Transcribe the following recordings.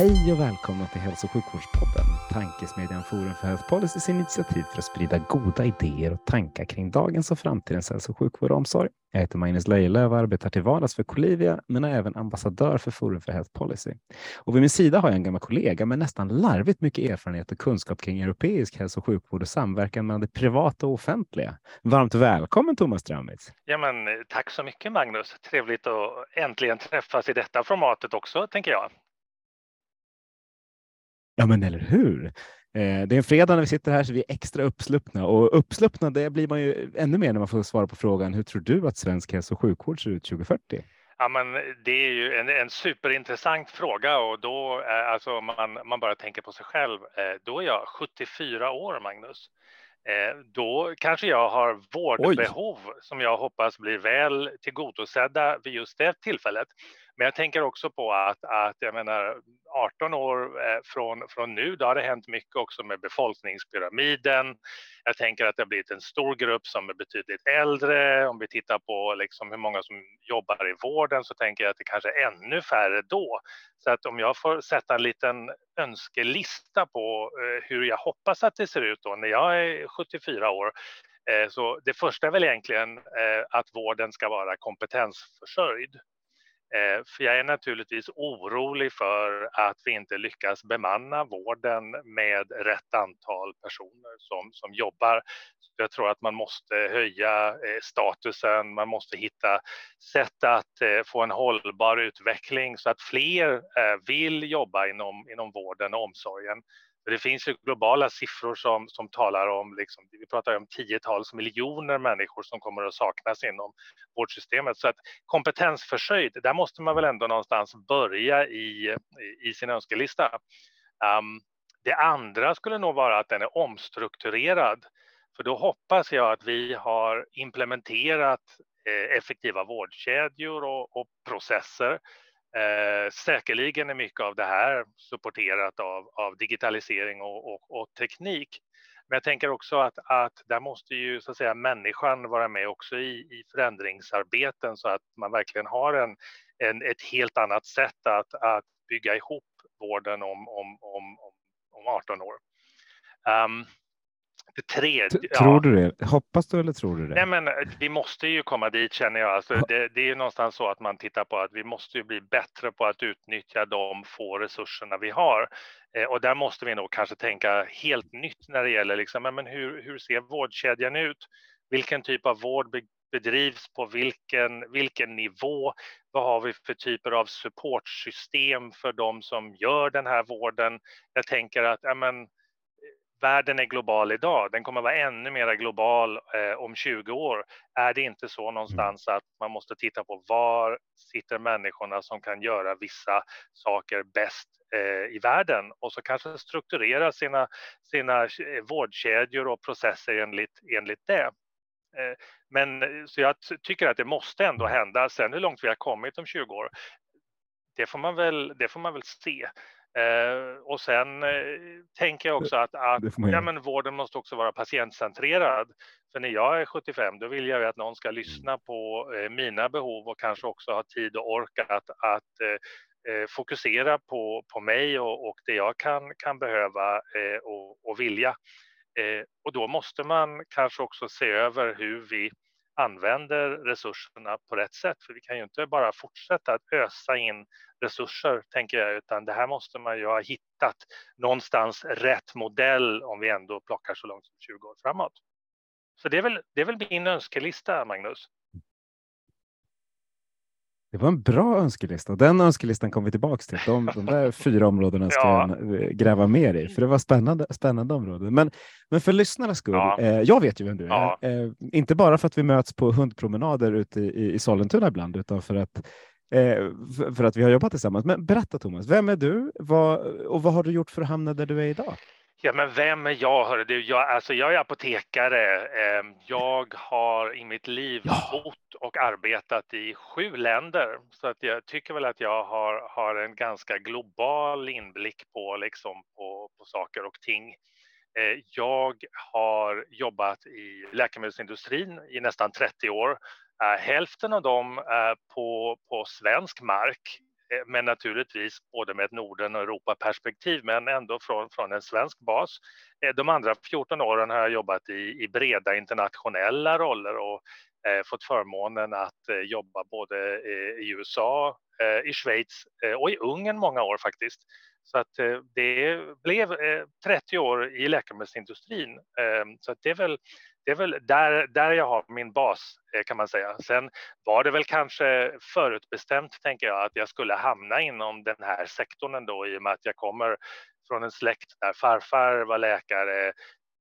Hej och välkomna till Hälso och sjukvårdspodden, tankesmedjan Forum för Health Policys initiativ för att sprida goda idéer och tankar kring dagens och framtidens hälso och sjukvård och omsorg. Jag heter Magnus Lejelöw och arbetar till vardags för Colivia, men är även ambassadör för Forum för Health Policy. Och vid min sida har jag en gammal kollega med nästan larvigt mycket erfarenhet och kunskap kring europeisk hälso och sjukvård och samverkan mellan det privata och offentliga. Varmt välkommen Thomas Stramitz! Ja, men eh, tack så mycket Magnus. Trevligt att äntligen träffas i detta formatet också, tänker jag. Ja, men eller hur? Eh, det är en fredag när vi sitter här så vi är extra uppsluppna och uppsluppna det blir man ju ännu mer när man får svara på frågan hur tror du att svensk hälso och sjukvård ser ut 2040? Ja, men det är ju en, en superintressant fråga och då eh, alltså man, man bara tänker på sig själv. Eh, då är jag 74 år, Magnus. Då kanske jag har vårdbehov Oj. som jag hoppas blir väl tillgodosedda vid just det tillfället. Men jag tänker också på att, att jag menar 18 år eh, från, från nu, då har det hänt mycket också med befolkningspyramiden. Jag tänker att det har blivit en stor grupp som är betydligt äldre. Om vi tittar på liksom hur många som jobbar i vården så tänker jag att det kanske är ännu färre då. Så att om jag får sätta en liten önskelista på eh, hur jag hoppas att det ser ut då när jag är 74 år eh, så det första är väl egentligen att vården ska vara kompetensförsörjd. Eh, för jag är naturligtvis orolig för att vi inte lyckas bemanna vården med rätt antal personer som, som jobbar. Jag tror att man måste höja eh, statusen, man måste hitta sätt att eh, få en hållbar utveckling så att fler vill jobba inom, inom vården och omsorgen. Det finns ju globala siffror som, som talar om, liksom, vi pratar om tiotals miljoner människor som kommer att saknas inom vårdsystemet. Så att kompetensförsörjd, där måste man väl ändå någonstans börja i, i sin önskelista. Um, det andra skulle nog vara att den är omstrukturerad. För då hoppas jag att vi har implementerat eh, effektiva vårdkedjor och, och processer Eh, säkerligen är mycket av det här supporterat av, av digitalisering och, och, och, teknik. Men jag tänker också att, att där måste ju så att säga människan vara med också i, i förändringsarbeten så att man verkligen har en, en, ett helt annat sätt att, att bygga ihop vården om, om, om, om 18 år. Um, det tredje, tror ja. du det? Hoppas du eller tror du det? Nej, men eh, vi måste ju komma dit känner jag. Alltså, det, det är ju någonstans så att man tittar på att vi måste ju bli bättre på att utnyttja de få resurserna vi har. Eh, och där måste vi nog kanske tänka helt nytt när det gäller liksom, men hur, hur ser vårdkedjan ut? Vilken typ av vård bedrivs på vilken, vilken nivå? Vad har vi för typer av supportsystem för de som gör den här vården? Jag tänker att ja, men, världen är global idag, den kommer vara ännu mer global eh, om 20 år. Är det inte så någonstans att man måste titta på var sitter människorna som kan göra vissa saker bäst eh, i världen och så kanske strukturera sina, sina eh, vårdkedjor och processer enligt, enligt det. Eh, men så jag tycker att det måste ändå hända. Sen hur långt vi har kommit om 20 år, det får man väl, det får man väl se. Eh, och sen eh, tänker jag också att, att ja, men vården måste också vara patientcentrerad. För när jag är 75, då vill jag att någon ska lyssna på eh, mina behov och kanske också ha tid och ork att, att eh, eh, fokusera på, på mig och, och det jag kan, kan behöva eh, och, och vilja. och då måste man kanske också se över hur vi använder resurserna på rätt sätt. För vi kan ju inte bara fortsätta att ösa in resurser, tänker jag, utan det här måste man ju ha hittat någonstans rätt modell om vi ändå plockar så långt som 20 år framåt. Så det är väl, det är väl min önskelista, Magnus. Det var en bra önskelista. Den önskelistan kommer vi tillbaka till. De, de där fyra områdena ska Ja. jag gräva mer i, för det var spännande, spännande områden. Men, men för lyssnarnas skull, Ja. eh, jag vet ju vem du är. Ja. Eh, inte bara för att vi möts på hundpromenader ute i, i Sollentuna ibland, utan för att, eh, för, för att vi har jobbat tillsammans. Men berätta Thomas, vem är du vad, och vad har du gjort för att hamna där du är idag? Ja, men vem är jag? Hörru? du? Jag, alltså, jag är apotekare. Eh, Jag har i mitt liv Ja. bott och arbetat i sju länder, så att jag tycker väl att jag har, har en ganska global inblick på, liksom, på, på saker och ting. Eh, Jag har jobbat i läkemedelsindustrin i nästan 30 år. Eh, Hälften av dem är på, på svensk mark, Eh, men naturligtvis både med ett Norden och Europa-perspektiv, men ändå från, från en svensk bas. Eh, de andra 14 åren har jag jobbat i, i breda internationella roller och eh, fått förmånen att eh, jobba både eh, i USA, eh, i Schweiz eh, och i Ungern många år faktiskt. Så att eh, det blev eh, 30 år i läkemedelsindustrin. Eh, Så att det är väl, det är väl där, där jag har min bas eh, kan man säga. Sen var det väl kanske förutbestämt, tänker jag, att jag skulle hamna inom den här sektorn ändå i och med att jag kommer från en släkt där farfar var läkare,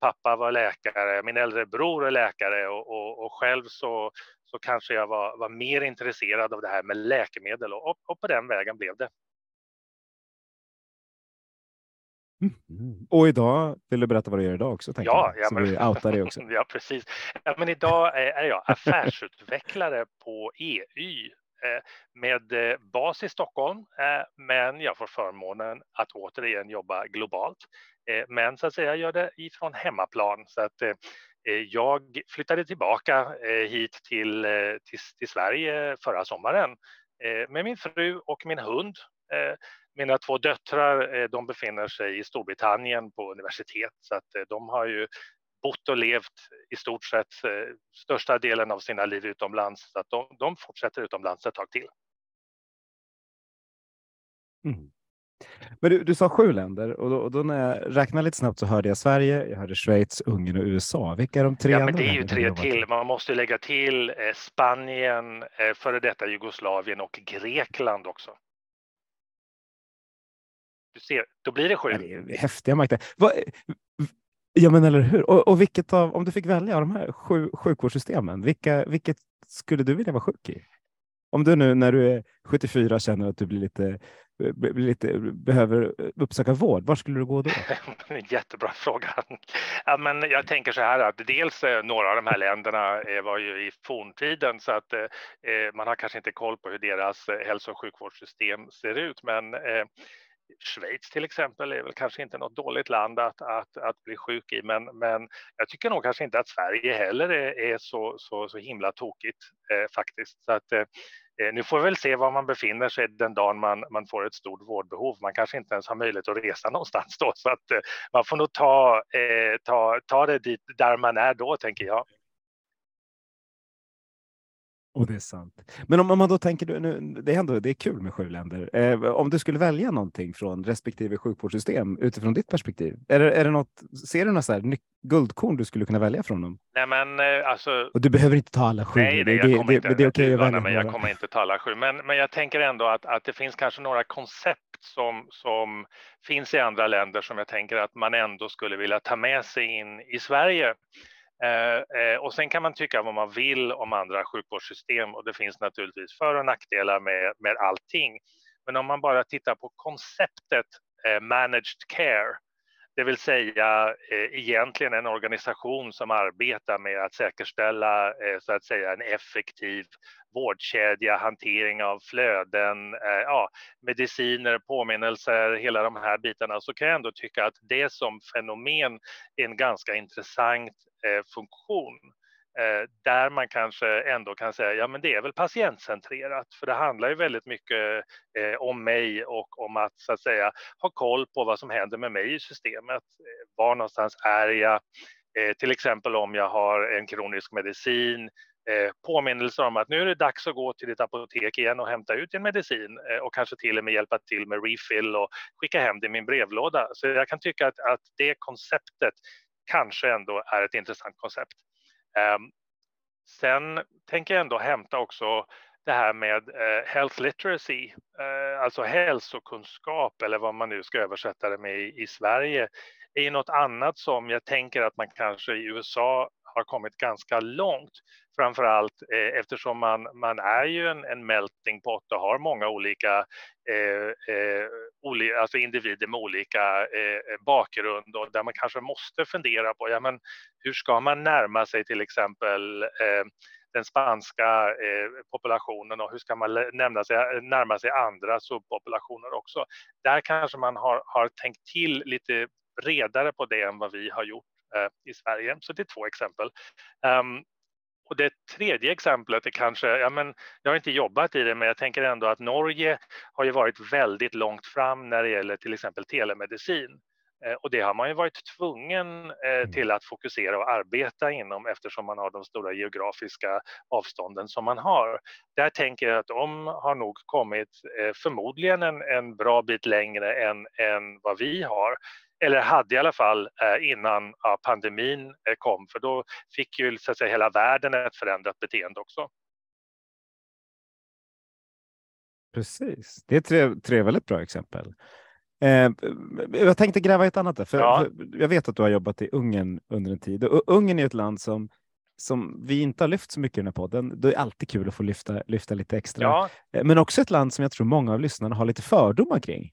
pappa var läkare, min äldre bror är läkare och, och, och själv så, så kanske jag var, var mer intresserad av det här med läkemedel och, och på den vägen blev det. Mm. Och idag, vill du berätta vad du gör idag också? Ja, jag, ja, så men- vi outar det också. ja, precis. Ja, men idag är jag affärsutvecklare på EY eh, med eh, bas i Stockholm, eh, men jag får förmånen att återigen jobba globalt. Men så att säga, jag gör det ifrån hemmaplan så att jag flyttade tillbaka hit till, till, till Sverige förra sommaren med min fru och min hund. Mina två döttrar eh, de befinner sig i Storbritannien på universitet så att eh, de har ju bott och levt i stort sett eh, största delen av sina liv utomlands så att de, de fortsätter utomlands ett tag till. Mm. Men du, du sa sju länder och då, och då när jag räknade lite snabbt så hörde jag Sverige, jag hörde Schweiz, Ungern och USA. Vilka är de tre Ja, men det är ju tre till. Man måste ju lägga till Spanien, före detta Jugoslavien och Grekland också. Du ser, då blir det sju. Ja, det är häftiga makter. Vad, ja, men eller hur? Och, och vilket av, om du fick välja av de här sju sjukvårdssystemen, vilka, vilket skulle du vilja vara sjuk i? Om du nu när du är 74 känner att du blir lite, blir lite behöver uppsöka vård, var skulle du gå då? Jättebra fråga. Ja, men jag tänker så här att dels eh, några av de här länderna eh, var ju i forntiden så att eh, eh, man har kanske inte koll på hur deras hälso och sjukvårdssystem ser ut. Men eh, Schweiz till exempel är väl kanske inte något dåligt land att, att, att bli sjuk i. Men, men jag tycker nog kanske inte att Sverige heller är, är så, så, så himla tokigt eh, faktiskt. Så att, eh, eh Nu får vi väl se var man befinner sig den dagen man, man får ett stort vårdbehov. Man kanske inte ens har möjlighet att resa någonstans då, så att eh, man får nog ta, eh, ta, ta det dit där man är då, tänker jag. Och det är sant. Men om, om man då tänker, nu, det är ändå det är kul med sju länder. Eh, om du skulle välja någonting från respektive sjukvårdssystem utifrån ditt perspektiv, är det, är det något, ser du några så här ny- guldkorn du skulle kunna välja från dem? Nej, men eh, alltså, Och du behöver inte ta alla sju. Nej, det, jag det, kommer det, inte, det är okej att Uvana, välja men jag kommer inte ta alla sju. Men, men jag tänker ändå att, att det finns kanske några koncept som, som finns i andra länder som jag tänker att man ändå skulle vilja ta med sig in i Sverige. Eh, eh, och sen kan man tycka vad man vill om andra sjukvårdssystem och det finns naturligtvis för och nackdelar med, med allting. Men om man bara tittar på konceptet eh, managed care, det vill säga eh, egentligen en organisation som arbetar med att säkerställa eh, så att säga en effektiv vårdkedja, hantering av flöden, eh, ja, mediciner, påminnelser, hela de här bitarna, så kan jag ändå tycka att det som fenomen är en ganska intressant eh, funktion. Eh, där man kanske ändå kan säga, ja men det är väl patientcentrerat, för det handlar ju väldigt mycket eh, om mig och om att så att säga ha koll på vad som händer med mig i systemet. Eh, var någonstans är jag? Till exempel om jag har en kronisk medicin, påminnelser om att nu är det dags att gå till ditt apotek igen och hämta ut din medicin och kanske till och med hjälpa till med refill och skicka hem det i min brevlåda. Så jag kan tycka att, att det konceptet kanske ändå är ett intressant koncept. Ehm, sen tänker jag ändå hämta också det här med eh, health literacy, eh, alltså hälsokunskap eller vad man nu ska översätta det med i, Sverige, är ju något annat som jag tänker att man kanske i USA har kommit ganska långt. Framför allt eh, eftersom man, man är ju en, en melting pot och har många olika eh, eh, alltså individer med olika eh, eh, bakgrund och där man kanske måste fundera på ja, men hur ska man närma sig till exempel eh, den spanska eh, populationen och hur ska man närma sig, närma sig andra subpopulationer också. Där kanske man har, har tänkt till lite bredare på det än vad vi har gjort eh, i Sverige. Så det är två exempel. Um, och det tredje exemplet är kanske, ja men jag har inte jobbat i det, men jag tänker ändå att Norge har ju varit väldigt långt fram när det gäller till exempel telemedicin. Eh, och det har man ju varit tvungen eh, mm. till att fokusera och arbeta inom eftersom man har de stora geografiska avstånden som man har. Där tänker jag att de har nog kommit eh, förmodligen en, en bra bit längre än, än vad vi har eller hade i alla fall innan pandemin kom, för då fick ju så att säga, hela världen ett förändrat beteende också. Precis, det är tre, tre väldigt bra exempel. Eh, jag tänkte gräva i ett annat där, för, ja. för, jag vet att du har jobbat i Ungern under en tid och Ungern är ett land som som vi inte har lyft så mycket i den här podden. Det är alltid kul att få lyfta, lyfta lite extra. Ja. Eh, men också ett land som jag tror många av lyssnarna har lite fördomar kring.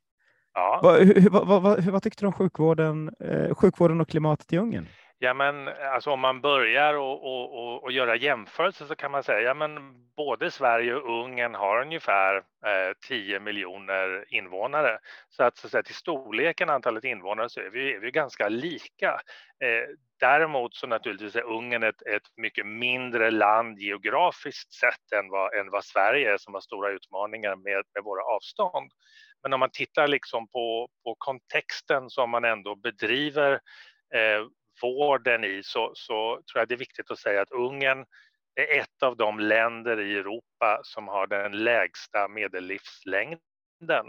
Ja. Vad, hur, vad, vad, vad, tyckte du om sjukvården, eh, sjukvården och klimatet i Ungern? Ja, men alltså om man börjar och, och, och, och göra jämförelser så kan man säga, ja, men både Sverige och Ungern har ungefär eh, 10 miljoner invånare. Så att, så att säga, till storleken antalet invånare så är vi, är vi ganska lika. Eh, däremot så naturligtvis är Ungern ett, ett mycket mindre land geografiskt sett än vad, än vad Sverige är som har stora utmaningar med, med våra avstånd. Men om man tittar liksom på, på kontexten som man ändå bedriver eh, vården i så, så tror jag det är viktigt att säga att Ungern är ett av de länder i Europa som har den lägsta medellivslängden.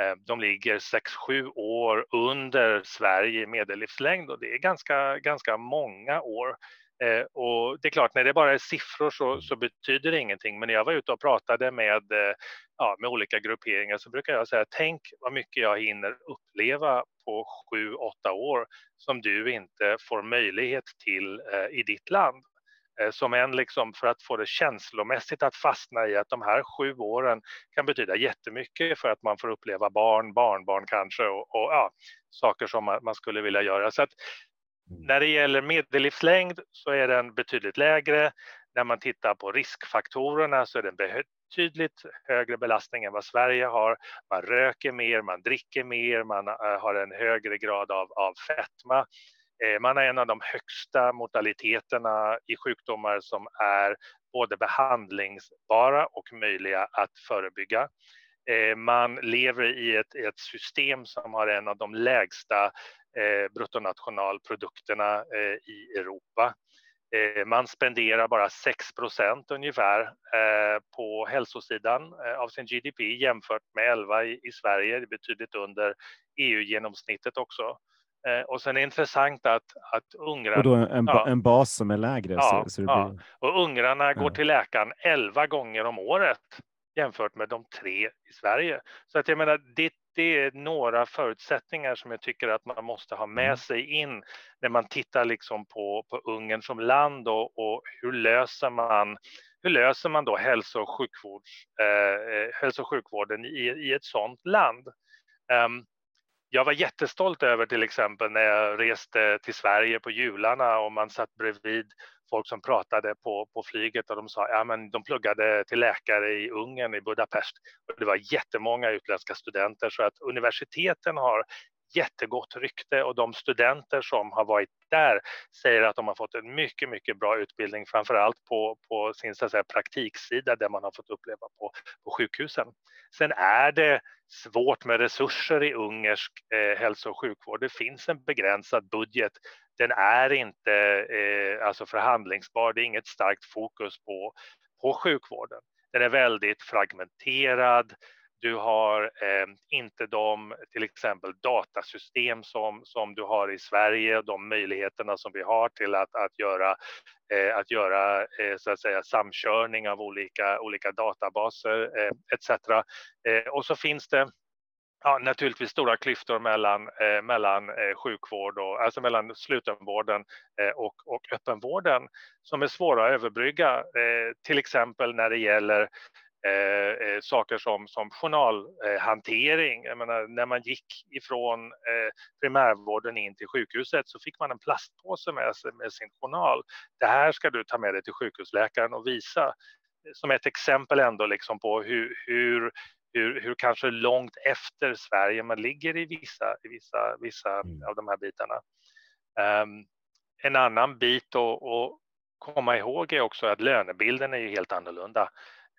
Eh, de ligger 6-7 år under Sverige i medellivslängd och det är ganska, ganska många år. Eh, och det är klart, när det bara är siffror så, så, betyder det ingenting. Men när jag var ute och pratade med, eh, ja, med olika grupperingar så brukar jag säga, tänk vad mycket jag hinner uppleva på sju, åtta år som du inte får möjlighet till eh, i ditt land. Eh, som en liksom för att få det känslomässigt att fastna i att de här sju åren kan betyda jättemycket för att man får uppleva barn, barnbarn kanske och, och ja, saker som man skulle vilja göra. Så att Mm. När det gäller medellivslängd så är den betydligt lägre. När man tittar på riskfaktorerna så är den betydligt högre belastning än vad Sverige har. Man röker mer, man dricker mer, man eh, har en högre grad av, av fetma. Eh, man har en av de högsta mortaliteterna i sjukdomar som är både behandlingsbara och möjliga att förebygga. Eh, man lever i ett, ett system som har en av de lägsta bruttonationalprodukterna i Europa. Eh, man spenderar bara 6% ungefär eh, på hälsosidan eh, av sin GDP jämfört med 11 i, Sverige, det är betydligt under EU-genomsnittet också. Och sen är det intressant att, att ungrarna... Och då en, ja, en bas som är lägre? Ja, så, så blir... ja. och ungrarna går till läkaren 11 gånger om året jämfört med de tre i Sverige. Så att jag menar, det, det är några förutsättningar som jag tycker att man måste ha med mm. sig in när man tittar liksom på, på Ungern som land och, och hur löser man hur löser man då hälso och, sjukvårds, eh, eh hälso och sjukvården i, i ett sådant land? Um, jag var jättestolt över till exempel när jag reste till Sverige på jularna och man satt bredvid folk som pratade på, på flyget och de sa ja men de pluggade till läkare i Ungern, i Budapest. Och det var jättemånga utländska studenter så att universiteten har jättegott rykte och de studenter som har varit där säger att de har fått en mycket, mycket bra utbildning, framför allt på, på sin så att säga, praktiksida där man har fått uppleva på, på sjukhusen. Sen är det svårt med resurser i ungersk eh, hälso och sjukvård. Det finns en begränsad budget. Den är inte eh, alltså förhandlingsbar. Det är inget starkt fokus på, på sjukvården. Den är väldigt fragmenterad. Du har eh, inte de till exempel datasystem som, som du har i Sverige, de möjligheterna som vi har till att, att göra, eh, att göra eh, så att säga, samkörning av olika, olika databaser eh, etc. Eh, och så finns det ja, naturligtvis stora klyftor mellan, eh, mellan eh, sjukvård och alltså mellan slutenvården eh, och, och öppenvården som är svåra att överbrygga, eh, till exempel när det gäller eh, eh, saker som, som journalhantering. Jag menar, när man gick ifrån eh, primärvården in till sjukhuset så fick man en plastpåse med sig med sin journal. Det här ska du ta med dig till sjukhusläkaren och visa eh, som ett exempel ändå liksom på hur, hur hur, hur kanske långt efter Sverige man ligger i vissa, i vissa, vissa mm. av de här bitarna. Um, en annan bit att, komma ihåg är också att lönebilden är ju helt annorlunda.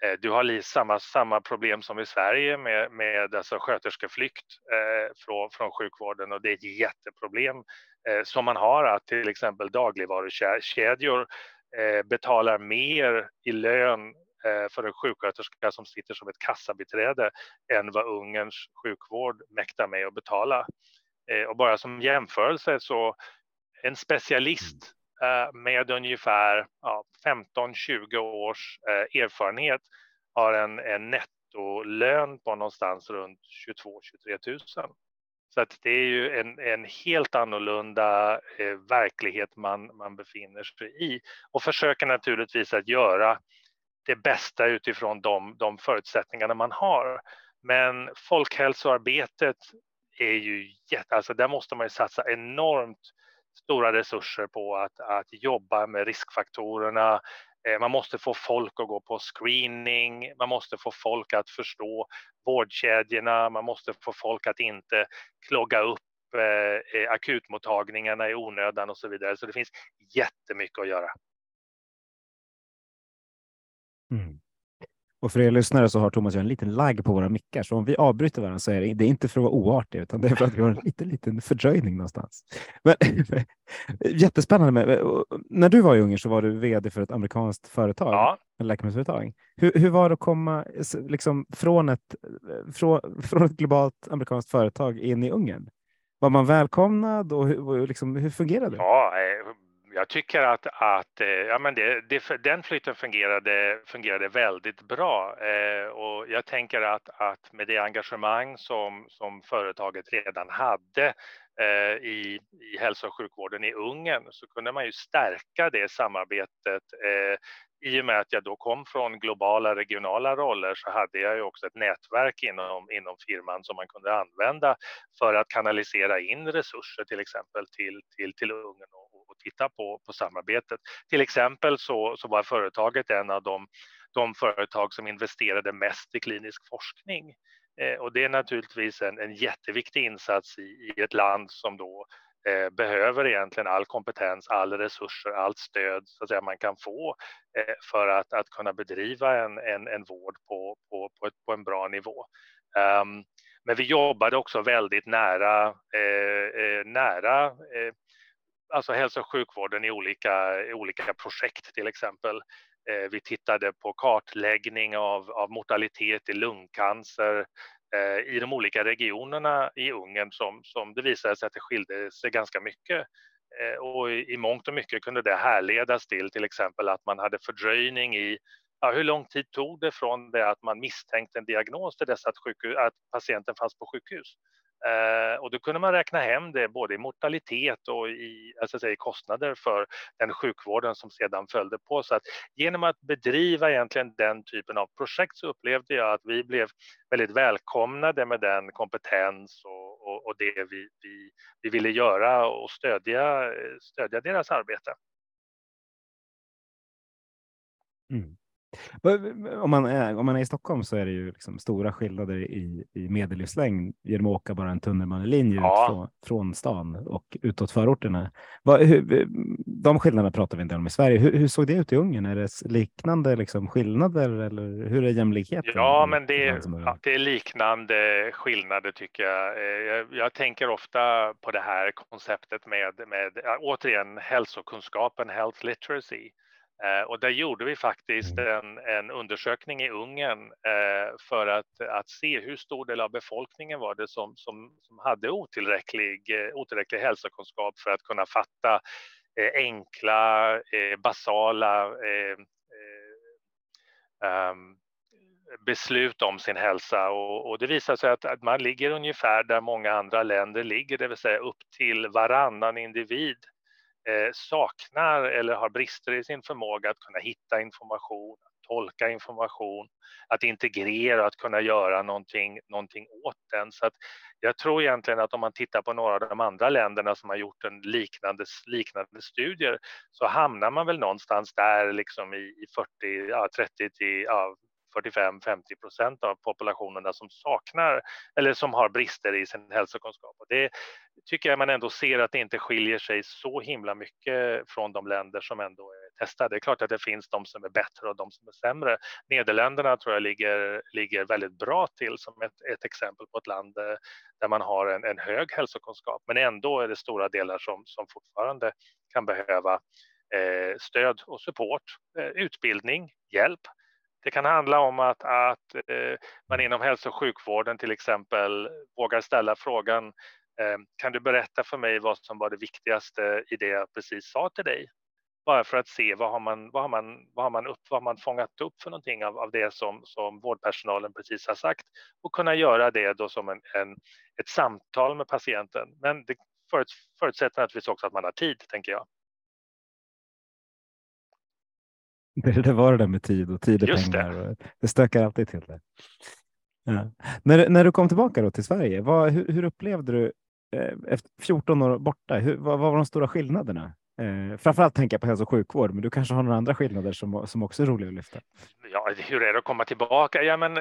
Uh, du har samma, samma problem som i Sverige med, med alltså sköterskeflykt eh, från, från sjukvården och det är ett jätteproblem eh, som man har att till exempel dagligvarukedjor eh, betalar mer i lön Eh, Eh, för en sjuksköterska som sitter som ett kassabiträde än vad Ungerns sjukvård mäktar med att betala. Eh, och bara som jämförelse så en specialist eh, med ungefär 15-20 års erfarenhet har en, en nettolön på någonstans runt 22-23 000. Så att det är ju en, en helt annorlunda eh, verklighet man, man befinner sig i och försöker naturligtvis att göra det bästa utifrån de, de förutsättningarna man har. Men folkhälsoarbetet är ju jätte, alltså där måste man ju satsa enormt stora resurser på att, att jobba med riskfaktorerna. Eh, man måste få folk att gå på screening, man måste få folk att förstå vårdkedjorna, man måste få folk att inte klogga upp eh, eh, akutmottagningarna i onödan och så vidare. Så det finns jättemycket att göra. Mm. Och för er lyssnare så har Thomas en liten lagg på våra mickar, så om vi avbryter varandra så är det, det är inte för att vara oartiga, utan det är för att vi har en liten, liten fördröjning någonstans. Men, jättespännande. Med, när du var i Ungern så var du vd för ett amerikanskt företag, ja. ett läkemedelsföretag. Hur, hur var det att komma liksom, från, ett, från, från ett globalt amerikanskt företag in i Ungern? Var man välkomnad och hur, liksom, hur fungerade det? Ja, eh, jag tycker att, att eh, ja, men det, det, den flytten fungerade, fungerade väldigt bra eh, och jag tänker att, att med det engagemang som, som företaget redan hade eh, i, i hälso och sjukvården i Ungern så kunde man ju stärka det samarbetet eh, i och med att jag då kom från globala regionala roller så hade jag ju också ett nätverk inom, inom firman som man kunde använda för att kanalisera in resurser till exempel till, till, till Ungern och, och titta på, på samarbetet. Till exempel så, så var företaget en av de, de företag som investerade mest i klinisk forskning. Eh, och det är naturligtvis en, en jätteviktig insats i, i ett land som då eh, behöver egentligen all kompetens, all resurser, allt stöd så att säga, man kan få eh, för att, att kunna bedriva en, en, en vård på, på, på, ett, på en bra nivå. Um, men vi jobbade också väldigt nära, eh, eh, nära eh, alltså hälso och sjukvården i olika, i olika projekt till exempel. Eh, vi tittade på kartläggning av, av mortalitet i lungcancer Eh, i de olika regionerna i Ungern som, som det visade sig att det skilde sig ganska mycket. Eh, och i, i mångt och mycket kunde det härledas till till exempel att man hade fördröjning i ja, hur lång tid tog det från det att man misstänkte en diagnos till dess att, sjukhus, att patienten fanns på sjukhus? Eh, och då kunde man räkna hem det både i mortalitet och i, alltså säga, kostnader för den sjukvården som sedan följde på. Så att genom att bedriva egentligen den typen av projekt så upplevde jag att vi blev väldigt välkomnade med den kompetens och, och, och det vi, vi, vi ville göra och stödja, stödja deras arbete. Mm. Om man, är, om man är i Stockholm så är det ju liksom stora skillnader i, i medellivslängd genom att åka bara en tunnelbanelinje ja. från, från stan och utåt förorterna. Vad, hur, de skillnaderna pratar vi inte om i Sverige. Hur, hur, såg det ut i Ungern? Är det liknande liksom skillnader eller hur är jämlikheten? Ja, men det, ja, det är liknande skillnader tycker jag. Eh, jag. jag. tänker ofta på det här konceptet med, med återigen hälsokunskapen, health literacy och där gjorde vi faktiskt Mm. en, en undersökning i Ungern eh, för att, att se hur stor del av befolkningen var det som, som, som hade otillräcklig, eh, otillräcklig hälsokunskap för att kunna fatta eh, enkla, eh, basala eh, eh, um, beslut om sin hälsa och, och det visar sig att, att, man ligger ungefär där många andra länder ligger, det vill säga upp till varannan individ eh, Eh, saknar eller har brister i sin förmåga att kunna hitta information, att tolka information, att integrera, att kunna göra någonting, någonting åt den. Så att jag tror egentligen att om man tittar på några av de andra länderna som har gjort en liknande, liknande studier så hamnar man väl någonstans där liksom i, i 40, ja, 30 till ja, 45-50 procent av populationerna som saknar eller som har brister i sin hälsokunskap. Och det tycker jag man ändå ser att det inte skiljer sig så himla mycket från de länder som ändå är testade. Det är klart att det finns de som är bättre och de som är sämre. Nederländerna tror jag ligger, ligger väldigt bra till som ett, ett exempel på ett land eh, där man har en, en hög hälsokunskap, men ändå är det stora delar som, som fortfarande kan behöva eh, stöd och support, eh, utbildning, hjälp det kan handla om att, att eh, man inom hälso och sjukvården till exempel vågar ställa frågan eh, kan du berätta för mig vad som var det viktigaste i det jag precis sa till dig? Bara för att se vad har man, vad har man, vad har man, upp, vad har man fångat upp för någonting av, av det som, som vårdpersonalen precis har sagt och kunna göra det då som en, en ett samtal med patienten. Men det förutsätter naturligtvis också att man har tid, tänker jag. Det, det var det där med tid och tid är Just pengar. det. Och det stökar alltid till det. Ja. När, när du kom tillbaka då till Sverige, vad, hur, hur upplevde du eh, efter 14 år borta? Hur, vad, vad var de stora skillnaderna? Eh, framförallt tänker jag på hälso och sjukvård, men du kanske har några andra skillnader som, som också är roliga att lyfta? Ja, hur är det att komma tillbaka? Ja, men,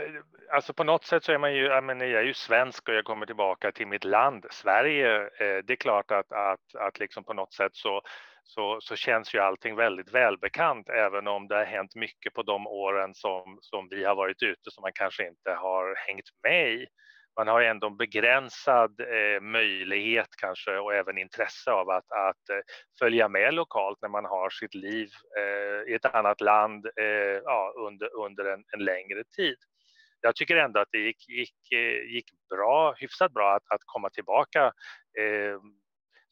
alltså på något sätt så är man ju, jag, men, jag är ju svensk och jag kommer tillbaka till mitt land, Sverige. Eh, det är klart att, att, att liksom på något sätt så så, så känns ju allting väldigt välbekant, även om det har hänt mycket på de åren som, som vi har varit ute som man kanske inte har hängt med i. Man har ju ändå en begränsad eh, möjlighet kanske och även intresse av att, att eh, följa med lokalt när man har sitt liv eh, i ett annat land eh, ja, under, under en, en, längre tid. Jag tycker ändå att det gick, gick, eh, gick bra, hyfsat bra att, att komma tillbaka eh,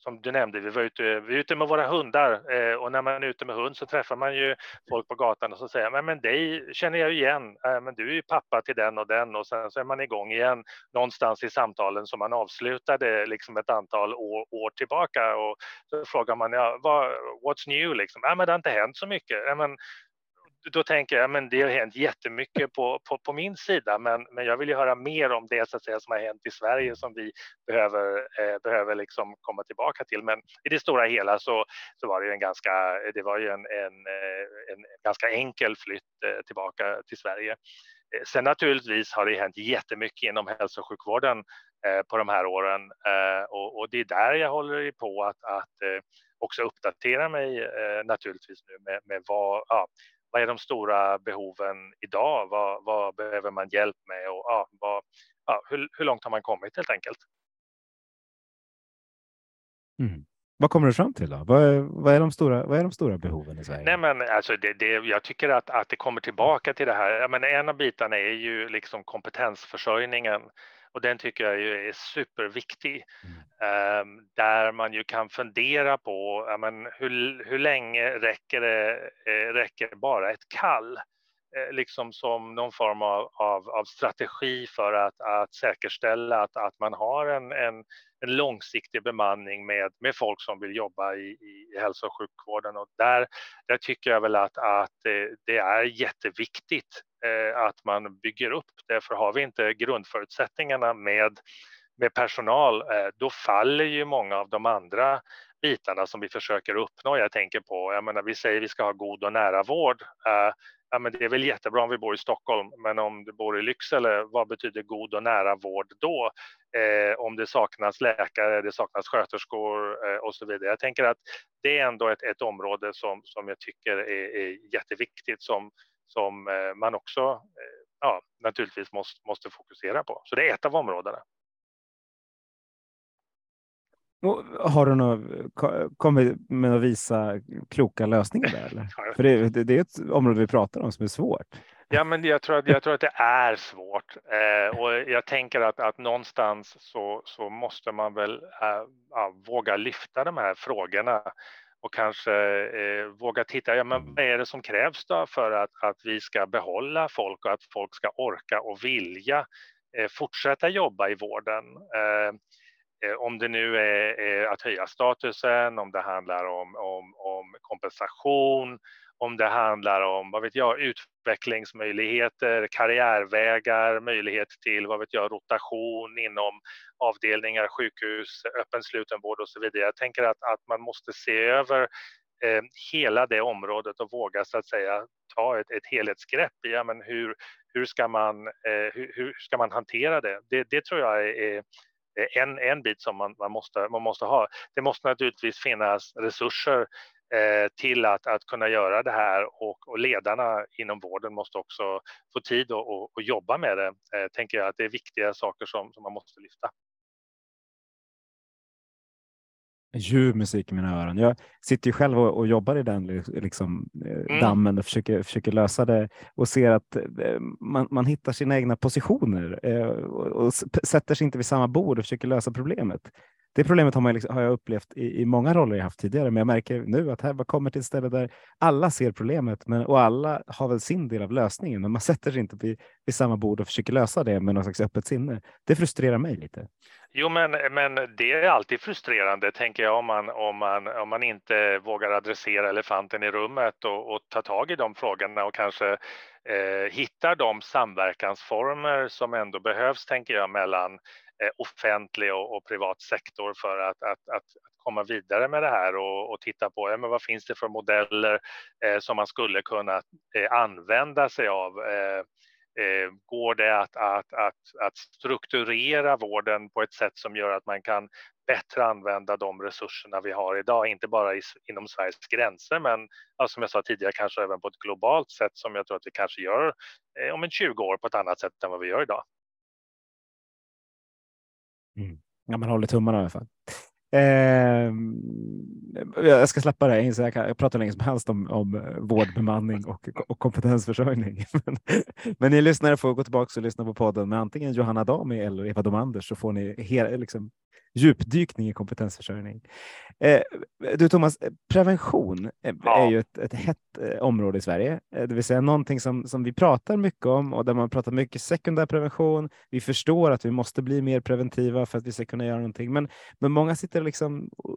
som du nämnde, vi var ute, vi var ute med våra hundar eh, och när man är ute med hund så träffar man ju folk på gatan och så säger men, men dig känner jag igen, eh, men du är ju pappa till den och den och sen så är man igång igen någonstans i samtalen som man avslutade liksom ett antal år, år tillbaka och så frågar man ja, vad, what's new liksom? Ja, men det har inte hänt så mycket. Ja, men, då tänker jag men det har hänt jättemycket på, på, på min sida men, men jag vill ju höra mer om det så att säga, som har hänt i Sverige som vi behöver, eh, behöver liksom komma tillbaka till. Men i det stora hela så, så var det ju en ganska, det var ju en, en, eh, en ganska enkel flytt eh, tillbaka till Sverige. Eh, sen naturligtvis har det hänt jättemycket inom hälso och sjukvården eh, på de här åren eh, och, och, det är där jag håller på att, att eh, också uppdatera mig eh, naturligtvis nu med, med vad, ja, vad är de stora behoven idag? Vad, vad behöver man hjälp med och ja, vad, ja, hur, hur, långt har man kommit helt enkelt? Mm. Vad kommer du fram till då? Vad är, vad är, de, stora, vad är de stora behoven i Sverige? Nej, men alltså det, det, jag tycker att, att det kommer tillbaka till det här. Jag menar, en av bitarna är ju liksom kompetensförsörjningen och den tycker jag är superviktig. Mm. Um, där man ju kan fundera på men, hur, hur länge räcker det eh, räcker bara ett kall? Eh, liksom som någon form av, av, av strategi för att, att säkerställa att, att man har en, en, en långsiktig bemanning med, med folk som vill jobba i, i hälso och sjukvården. Och där, där tycker jag väl att, att det, är jätteviktigt eh, att man bygger upp det, för har vi inte grundförutsättningarna med, med personal, eh, då faller ju många av de andra bitarna som vi försöker uppnå. Jag tänker på, jag menar, vi säger vi ska ha god och nära vård. Uh, ja, men det är väl jättebra om vi bor i Stockholm, men om du bor i Lycksele, vad betyder god och nära vård då? Eh, om det saknas läkare, det saknas sköterskor eh, och så vidare. Jag tänker att det är ändå ett, ett område som, som jag tycker är, är jätteviktigt som, som eh, man också eh, ja, naturligtvis måste, måste fokusera på. Så det är ett av områdena har du något, kommit med att visa kloka lösningar där? Eller? För det, det, är ett område vi pratar om som är svårt. Ja, men jag tror att, jag tror att det är svårt eh, och jag tänker att, att någonstans så, så måste man väl äh, våga lyfta de här frågorna och kanske eh, våga titta, ja men vad är det som krävs då för att, att vi ska behålla folk och att folk ska orka och vilja eh, fortsätta jobba i vården? Eh, om det nu är, är, att höja statusen, om det handlar om, om, om kompensation, om det handlar om, vad vet jag, utvecklingsmöjligheter, karriärvägar, möjlighet till, vad vet jag, rotation inom avdelningar, sjukhus, öppen slutenvård och så vidare. Jag tänker att, att man måste se över eh, hela det området och våga så att säga ta ett, ett helhetsgrepp ja, men hur, hur, ska man, eh, hur, hur, ska man hantera det? Det, det tror jag är, är Eh, en, en bit som man, man, måste, man måste ha. Det måste naturligtvis finnas resurser eh, till att, att kunna göra det här och, och ledarna inom vården måste också få tid att och, och jobba med det. Eh, tänker jag att det är viktiga saker som, som man måste lyfta ljuv musik i mina öron. Jag sitter ju själv och, och jobbar i den liksom, eh, mm. dammen och försöker, försöker lösa det och ser att eh, man, man hittar sina egna positioner eh, och, och, sätter sig inte vid samma bord och försöker lösa problemet. Det problemet har, man, liksom, har jag upplevt i, i, många roller jag haft tidigare, men jag märker nu att här kommer till ett ställe där alla ser problemet men, och alla har väl sin del av lösningen, men man sätter sig inte vid, vid samma bord och försöker lösa det med något slags öppet sinne. Det frustrerar mig lite. Jo, men, men det är alltid frustrerande, tänker jag, om man, om man, om man inte vågar adressera elefanten i rummet och, och ta tag i de frågorna och kanske eh, hittar de samverkansformer som ändå behövs, tänker jag, mellan Eh, offentlig och, och, privat sektor för att, att, att, att, komma vidare med det här och, och titta på ja, men vad finns det för modeller eh, som man skulle kunna eh, använda sig av eh, Eh, går det att, att, att, att strukturera vården på ett sätt som gör att man kan bättre använda de resurserna vi har idag, inte bara i, inom Sveriges gränser, men ja, som jag sa tidigare, kanske även på ett globalt sätt som jag tror att vi kanske gör eh, om en 20 år på ett annat sätt än vad vi gör idag. Mm. Ja, man håller tummarna i alla fall. Eh, jag ska släppa det. Jag, kan, jag pratar länge som helst om, om eh, vårdbemanning och, och kompetensförsörjning. men, men ni lyssnare får gå tillbaka och lyssna på podden med antingen Johanna Dami eller Eva Domanders så får ni hela, liksom, djupdykning i kompetensförsörjning. Eh, du Thomas, prevention ja. är ju ett, ett hett eh, område i Sverige, eh, det vill säga någonting som, som vi pratar mycket om och där man pratar mycket sekundär prevention. Vi förstår att vi måste bli mer preventiva för att vi ska kunna göra någonting, men, men många sitter liksom och,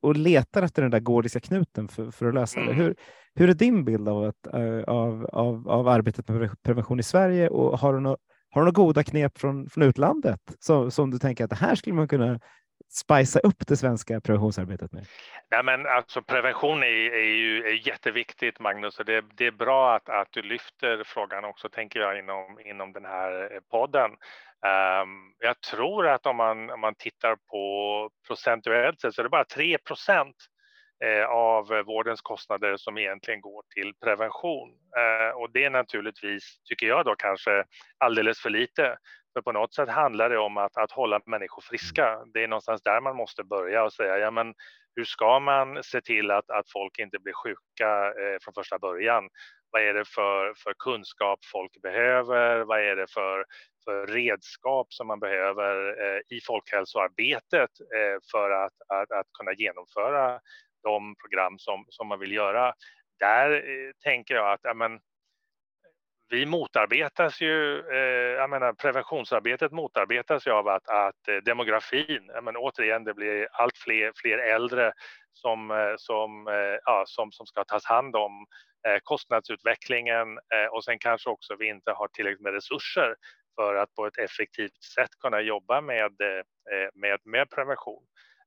och letar efter den där gordiska knuten för, för att lösa det. Mm. Hur, hur är din bild av, att, av, av, av arbetet med prevention i Sverige och har du något har du några goda knep från, från utlandet som, som du tänker att det här skulle man kunna spicea upp det svenska preventionsarbetet med? Nej, men alltså prevention är, är ju är jätteviktigt, Magnus, och det, det är bra att, att du lyfter frågan också, tänker jag, inom, inom den här eh, podden. Um, jag tror att om man, om man tittar på procentuellt sett så är det bara 3 procent Eh, av vårdens kostnader som egentligen går till prevention. Eh, och det är naturligtvis, tycker jag då kanske alldeles för lite. För på något sätt handlar det om att, att hålla människor friska. Det är någonstans där man måste börja och säga, ja men hur ska man se till att, att folk inte blir sjuka eh, från första början? Vad är det för, för kunskap folk behöver? Vad är det för, för redskap som man behöver eh, i folkhälsoarbetet eh, för att, att, att, kunna genomföra de program som, som man vill göra. Där eh, tänker jag att ja, men, vi motarbetas ju, eh, jag menar preventionsarbetet motarbetas ju av att, att eh, demografin, jag menar, återigen det blir allt fler, fler äldre som, eh, som, eh, ja, som, som ska tas hand om, eh, kostnadsutvecklingen eh, och sen kanske också vi inte har tillräckligt med resurser för att på ett effektivt sätt kunna jobba med, med, med prevention.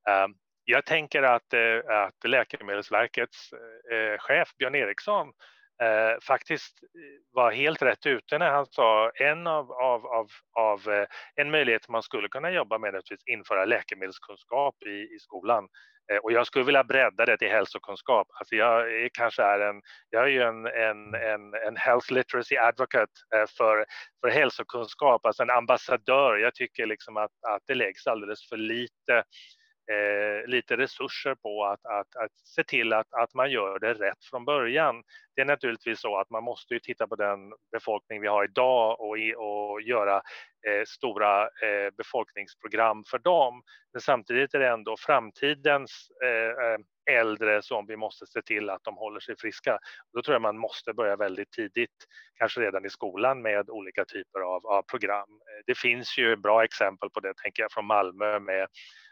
Ehm, jag tänker att, eh, att Läkemedelsverkets eh, chef Björn Eriksson eh, faktiskt eh, var helt rätt ute när han sa en av, av, av, av en möjlighet man skulle kunna jobba med är att införa läkemedelskunskap i, i skolan. Och jag skulle vilja bredda det till hälsokunskap. Alltså jag är kanske är en, jag är ju en, en, en, en health literacy advocate för, för hälsokunskap, alltså en ambassadör. Jag tycker liksom att, att det läggs alldeles för lite eh, lite resurser på att, att, att se till att, att man gör det rätt från början. Det är naturligtvis så att man måste ju titta på den befolkning vi har idag och, och göra eh, stora eh, befolkningsprogram för dem. Men samtidigt är det ändå framtidens eh, eh, äldre som vi måste se till att de håller sig friska. Då tror jag man måste börja väldigt tidigt, kanske redan i skolan med olika typer av, av program. Eh, det finns ju bra exempel på det, tänker jag, från Malmö med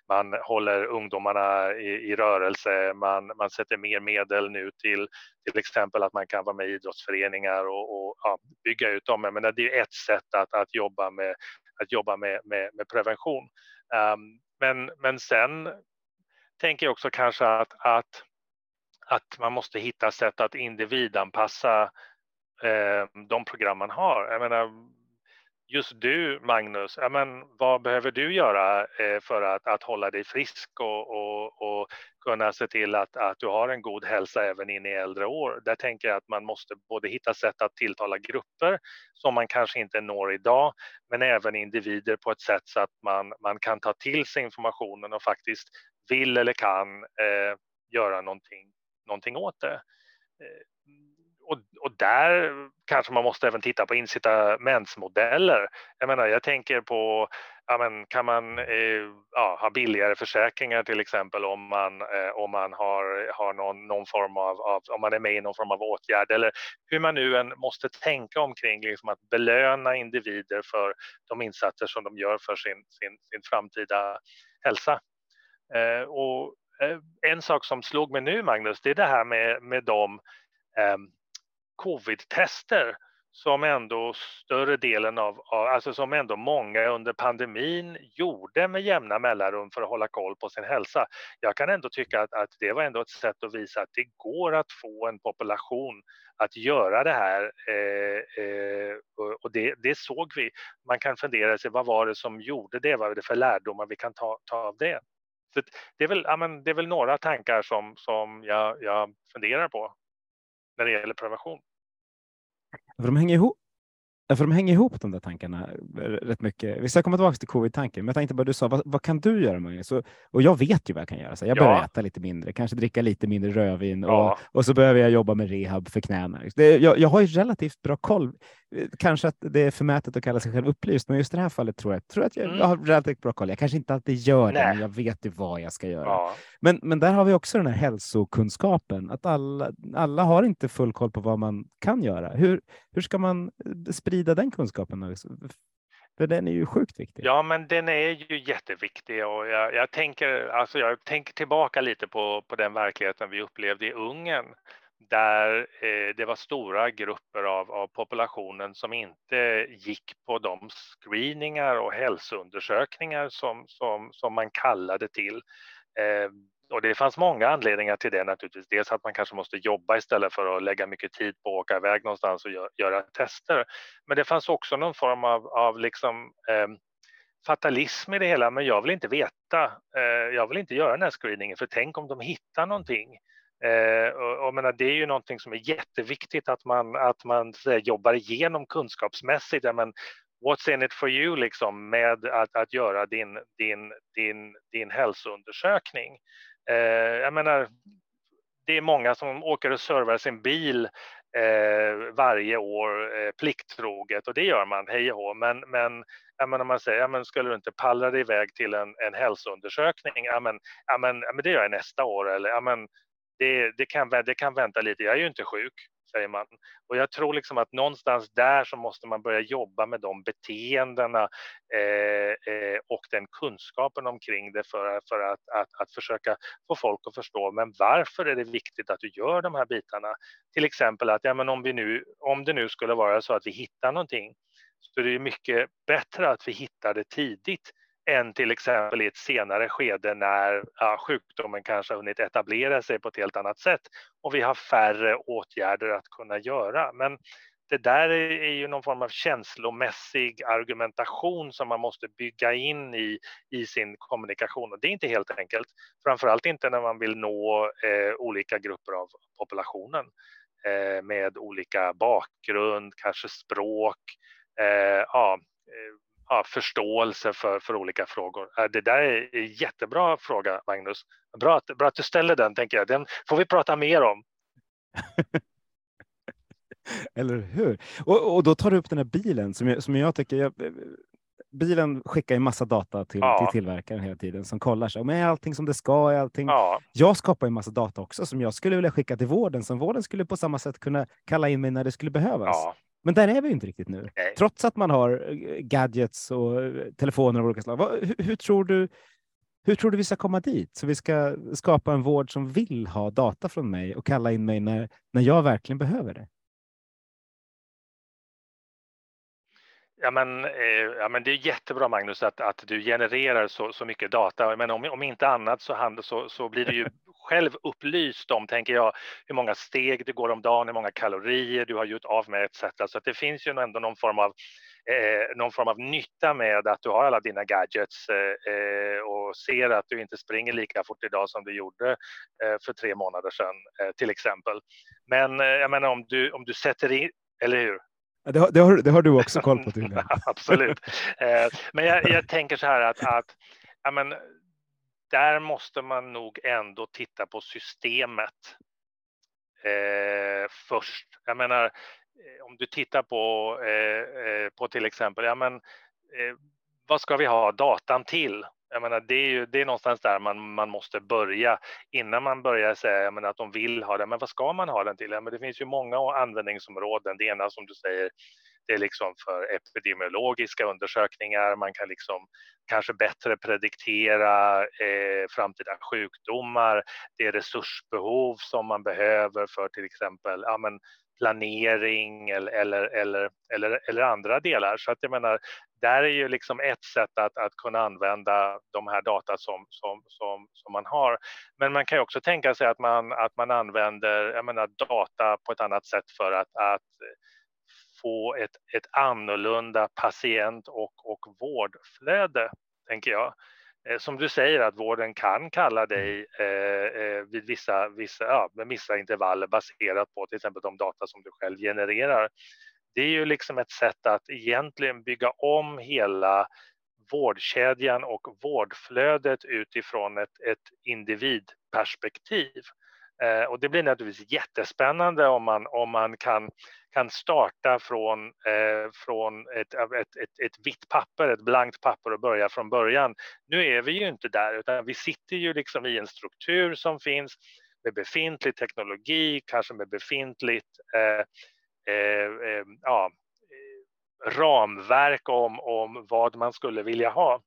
man håller ungdomarna i, i rörelse, man, man sätter mer medel nu till till exempel att man kan vara med i idrottsföreningar och, och ja, bygga ut dem. Men det är ett sätt att, att jobba med, att jobba med, med, med prevention. Um, men, men sen tänker jag också kanske att, att, att man måste hitta sätt att individanpassa eh, de program man har. Jag menar, just du, Magnus, ja, men vad behöver du göra eh, för att, att hålla dig frisk och, och, och kunna se till att, att du har en god hälsa även in i äldre år? Där tänker jag att man måste både hitta sätt att tilltala grupper som man kanske inte når idag, men även individer på ett sätt så att man, man kan ta till sig informationen och faktiskt vill eller kan eh, göra någonting, någonting åt det. Eh, och, och, där kanske man måste även titta på incitamentsmodeller. Jag menar, jag tänker på, ja, men kan man eh, ja, ha billigare försäkringar till exempel om man, eh, om man har, har någon, någon form av, av, om man är med i någon form av åtgärd eller hur man nu än måste tänka omkring liksom att belöna individer för de insatser som de gör för sin, sin, sin framtida hälsa. Eh, och eh, en sak som slog mig nu, Magnus, det är det här med, med de ehm, covid-tester som ändå större delen av, alltså som ändå många under pandemin gjorde med jämna mellanrum för att hålla koll på sin hälsa. Jag kan ändå tycka att, att det var ändå ett sätt att visa att det går att få en population att göra det här eh, eh, och det, det, såg vi. Man kan fundera sig vad var det som gjorde det? Vad är det för lärdomar vi kan ta, ta av det? Så det, är väl, ja, men det är väl några tankar som, som jag, jag funderar på när det gäller prevention. För de hänger ihop. För de hänger ihop de där tankarna rätt mycket. Vi ska komma tillbaka till covid-tanken, men jag tänkte bara du sa, vad, vad kan du göra Magnus? Och, och jag vet ju vad jag kan göra. Så jag börjar ja. äta lite mindre, kanske dricka lite mindre rödvin ja. och, och så behöver jag jobba med rehab för knäna. Det, jag, jag har ju relativt bra koll kanske att det är förmätet att kalla sig själv upplyst, men just i det här fallet tror jag, tror att jag, mm. jag har relativt bra koll. Jag kanske inte alltid gör det, men jag vet ju vad jag ska göra. Ja. Men, men där har vi också den här hälsokunskapen, att alla, alla har inte full koll på vad man kan göra. Hur, hur ska man eh, sprida den kunskapen? För den är ju sjukt viktig. Ja, men den är ju jätteviktig och jag, jag tänker, alltså jag tänker tillbaka lite på, på den verkligheten vi upplevde i Ungern där eh, det var stora grupper av, av, populationen som inte gick på de screeningar och hälsoundersökningar som, som, som man kallade till. Eh, och det fanns många anledningar till det naturligtvis. Dels att man kanske måste jobba istället för att lägga mycket tid på att åka iväg någonstans och gö göra tester. Men det fanns också någon form av, av liksom, eh, fatalism i det hela. Men jag vill inte veta. Eh, jag vill inte göra den här screeningen för tänk om de hittar någonting Eh, och, och menar, det är ju någonting som är jätteviktigt att man, att man här, jobbar igenom kunskapsmässigt. men, what's in it for you liksom, med att, att göra din, din, din, din hälsoundersökning. Eh, jag menar, det är många som åker och servar sin bil eh, varje år eh, plikttroget och det gör man, hej och hå. Men, men ja, om man säger, ja, men skulle du inte pallra dig iväg till en, en hälsoundersökning? Ja, men, ja, men, ja, men det gör jag nästa år. Eller, ja, men, det, det, kan, det kan vänta lite, jag är ju inte sjuk, säger man. Och jag tror liksom att någonstans där så måste man börja jobba med de beteendena eh, eh, och den kunskapen omkring det för, för att, att, att försöka få folk att förstå, men varför är det viktigt att du gör de här bitarna? Till exempel att ja, men om, vi nu, om det nu skulle vara så att vi hittar någonting så är det mycket bättre att vi hittar det tidigt än till exempel i ett senare skede när ja, sjukdomen kanske har hunnit etablera sig på ett helt annat sätt och vi har färre åtgärder att kunna göra. Men det där är ju någon form av känslomässig argumentation som man måste bygga in i, i sin kommunikation och det är inte helt enkelt. Framförallt inte när man vill nå eh, olika grupper av populationen eh, med olika bakgrund, kanske språk, eh, ja, eh, ja, förståelse för, för olika frågor? Det där är en jättebra fråga, Magnus. Bra att, bra att du ställer den, tänker jag. Den får vi prata mer om. Eller hur? Och, och då tar du upp den här bilen som jag, som jag tycker, jag, bilen skickar ju massa data till, ja. till tillverkaren hela tiden som kollar sig. är allting som det ska? Är allting... Ja. Jag skapar ju massa data också som jag skulle vilja skicka till vården som vården skulle på samma sätt kunna kalla in mig när det skulle behövas. Ja. Men där är vi inte riktigt nu, Nej. trots att man har eh, gadgets och eh, telefoner av olika slag. Hur, hur, tror du? Hur tror du vi ska komma dit? Så vi ska skapa en vård som vill ha data från mig och kalla in mig när, när jag verkligen behöver det. Ja men, eh, ja, men det är jättebra Magnus att, att du genererar så, så mycket data. Men om, om inte annat så, hand, så, så blir du ju själv upplyst om, tänker jag, hur många steg du går om dagen, hur många kalorier du har gjort av med etc. Så att det finns ju ändå någon form av eh, någon form av nytta med att du har alla dina gadgets eh, eh och ser att du inte springer lika fort idag som du gjorde eh, för tre månader sedan eh, till exempel. Men jag menar om du, om du sätter in, eller hur? Det har, det, har, det har, du också koll på tydligen. Absolut. Eh, men jag, jag, tänker så här att, att ja, men, där måste man nog ändå titta på systemet eh, först. Jag menar, eh, om du tittar på, eh, eh, på till exempel, ja, men, eh, vad ska vi ha datan till? Jag menar, det är ju det är någonstans där man, man måste börja innan man börjar säga menar, att de vill ha den. Men vad ska man ha den till? Men det finns ju många användningsområden. Det ena som du säger, det är liksom för epidemiologiska undersökningar. Man kan liksom kanske bättre prediktera eh, framtida sjukdomar. Det är resursbehov som man behöver för till exempel ja, men planering eller, eller, eller, eller, eller andra delar. Så att jag menar, där är ju liksom ett sätt att, att kunna använda de här data som, som, som, som man har. Men man kan ju också tänka sig att man, att man använder jag menar, data på ett annat sätt för att, att få ett, ett annorlunda patient och, och vårdflöde, tänker jag. Eh, som du säger att vården kan kalla dig eh, eh, vid vissa, vissa, ja, vissa intervaller baserat på till exempel de data som du själv genererar. Det är ju liksom ett sätt att egentligen bygga om hela vårdkedjan och vårdflödet utifrån ett, ett individperspektiv. Eh, och det blir naturligtvis jättespännande om man, om man kan, kan starta från, eh, från ett, ett, ett, ett vitt papper, ett blankt papper och börja från början. Nu är vi ju inte där, utan vi sitter ju liksom i en struktur som finns med befintlig teknologi, kanske med befintligt eh, eh, eh ja, eh, ramverk om, om vad man skulle vilja ha.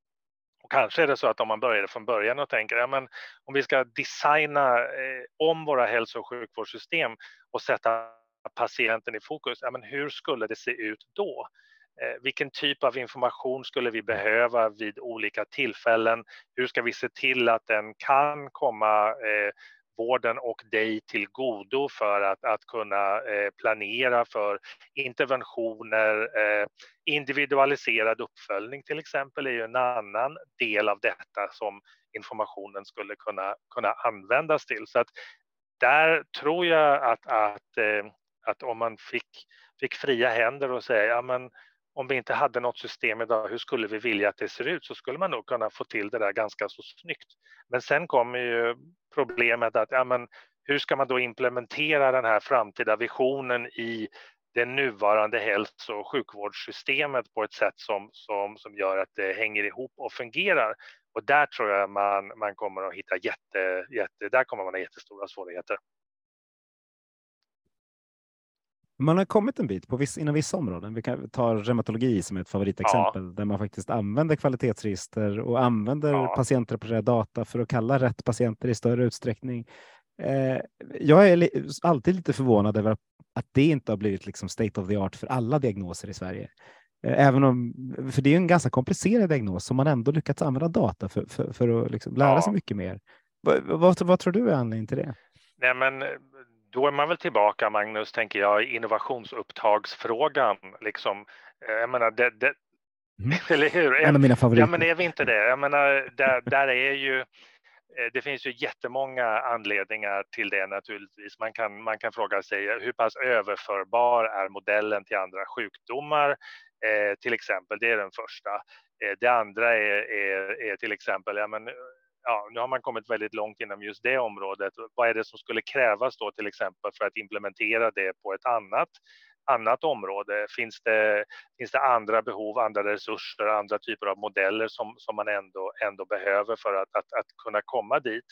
Och kanske är det så att om man börjar från början och tänker ja, men om vi ska designa eh, om våra hälso och sjukvårdssystem och sätta patienten i fokus, ja, men hur skulle det se ut då? Eh, vilken typ av information skulle vi behöva vid olika tillfällen? Hur ska vi se till att den kan komma eh, vården och dig till godo för att, att kunna eh, planera för interventioner. Eh, individualiserad uppföljning till exempel är ju en annan del av detta som informationen skulle kunna, kunna användas till. Så att där tror jag att, att, eh, att om man fick, fick fria händer och säga ja, men om vi inte hade något system idag, hur skulle vi vilja att det ser ut? Så skulle man nog kunna få till det där ganska så snyggt. Men sen kommer ju problemet att ja, men hur ska man då implementera den här framtida visionen i det nuvarande hälso och sjukvårdssystemet på ett sätt som, som, som gör att det hänger ihop och fungerar. Och där tror jag man, man kommer att hitta jätte, jätte, där kommer man ha jättestora svårigheter. Man har kommit en bit på viss, inom vissa områden. Vi kan ta reumatologi som ett favoritexempel ja. där man faktiskt använder kvalitetsregister och använder ja. patientrapporterad data för att kalla rätt patienter i större utsträckning. Eh, jag är li alltid lite förvånad över att det inte har blivit liksom state of the art för alla diagnoser i Sverige. Eh, även om, för det är en ganska komplicerad diagnos som man ändå lyckats använda data för, för, för att liksom lära ja. sig mycket mer. Vad, vad, vad, tror du är anledningen till det? Nej, men då är man väl tillbaka, Magnus, tänker jag, i innovationsupptagsfrågan. Liksom. Jag menar, det, det, mm. eller hur? En av mina favoriter. Ja, men är vi inte det? Jag menar, där, där är ju eh, det finns ju jättemånga anledningar till det naturligtvis. Man kan, man kan fråga sig hur pass överförbar är modellen till andra sjukdomar? eh, till exempel. Det är den första. Eh, det andra är, är, är till exempel, ja, men, ja, nu har man kommit väldigt långt inom just det området. Vad är det som skulle krävas då till exempel för att implementera det på ett annat annat område? Finns det, finns det andra behov, andra resurser, andra typer av modeller som, som man ändå, ändå behöver för att, att, att kunna komma dit?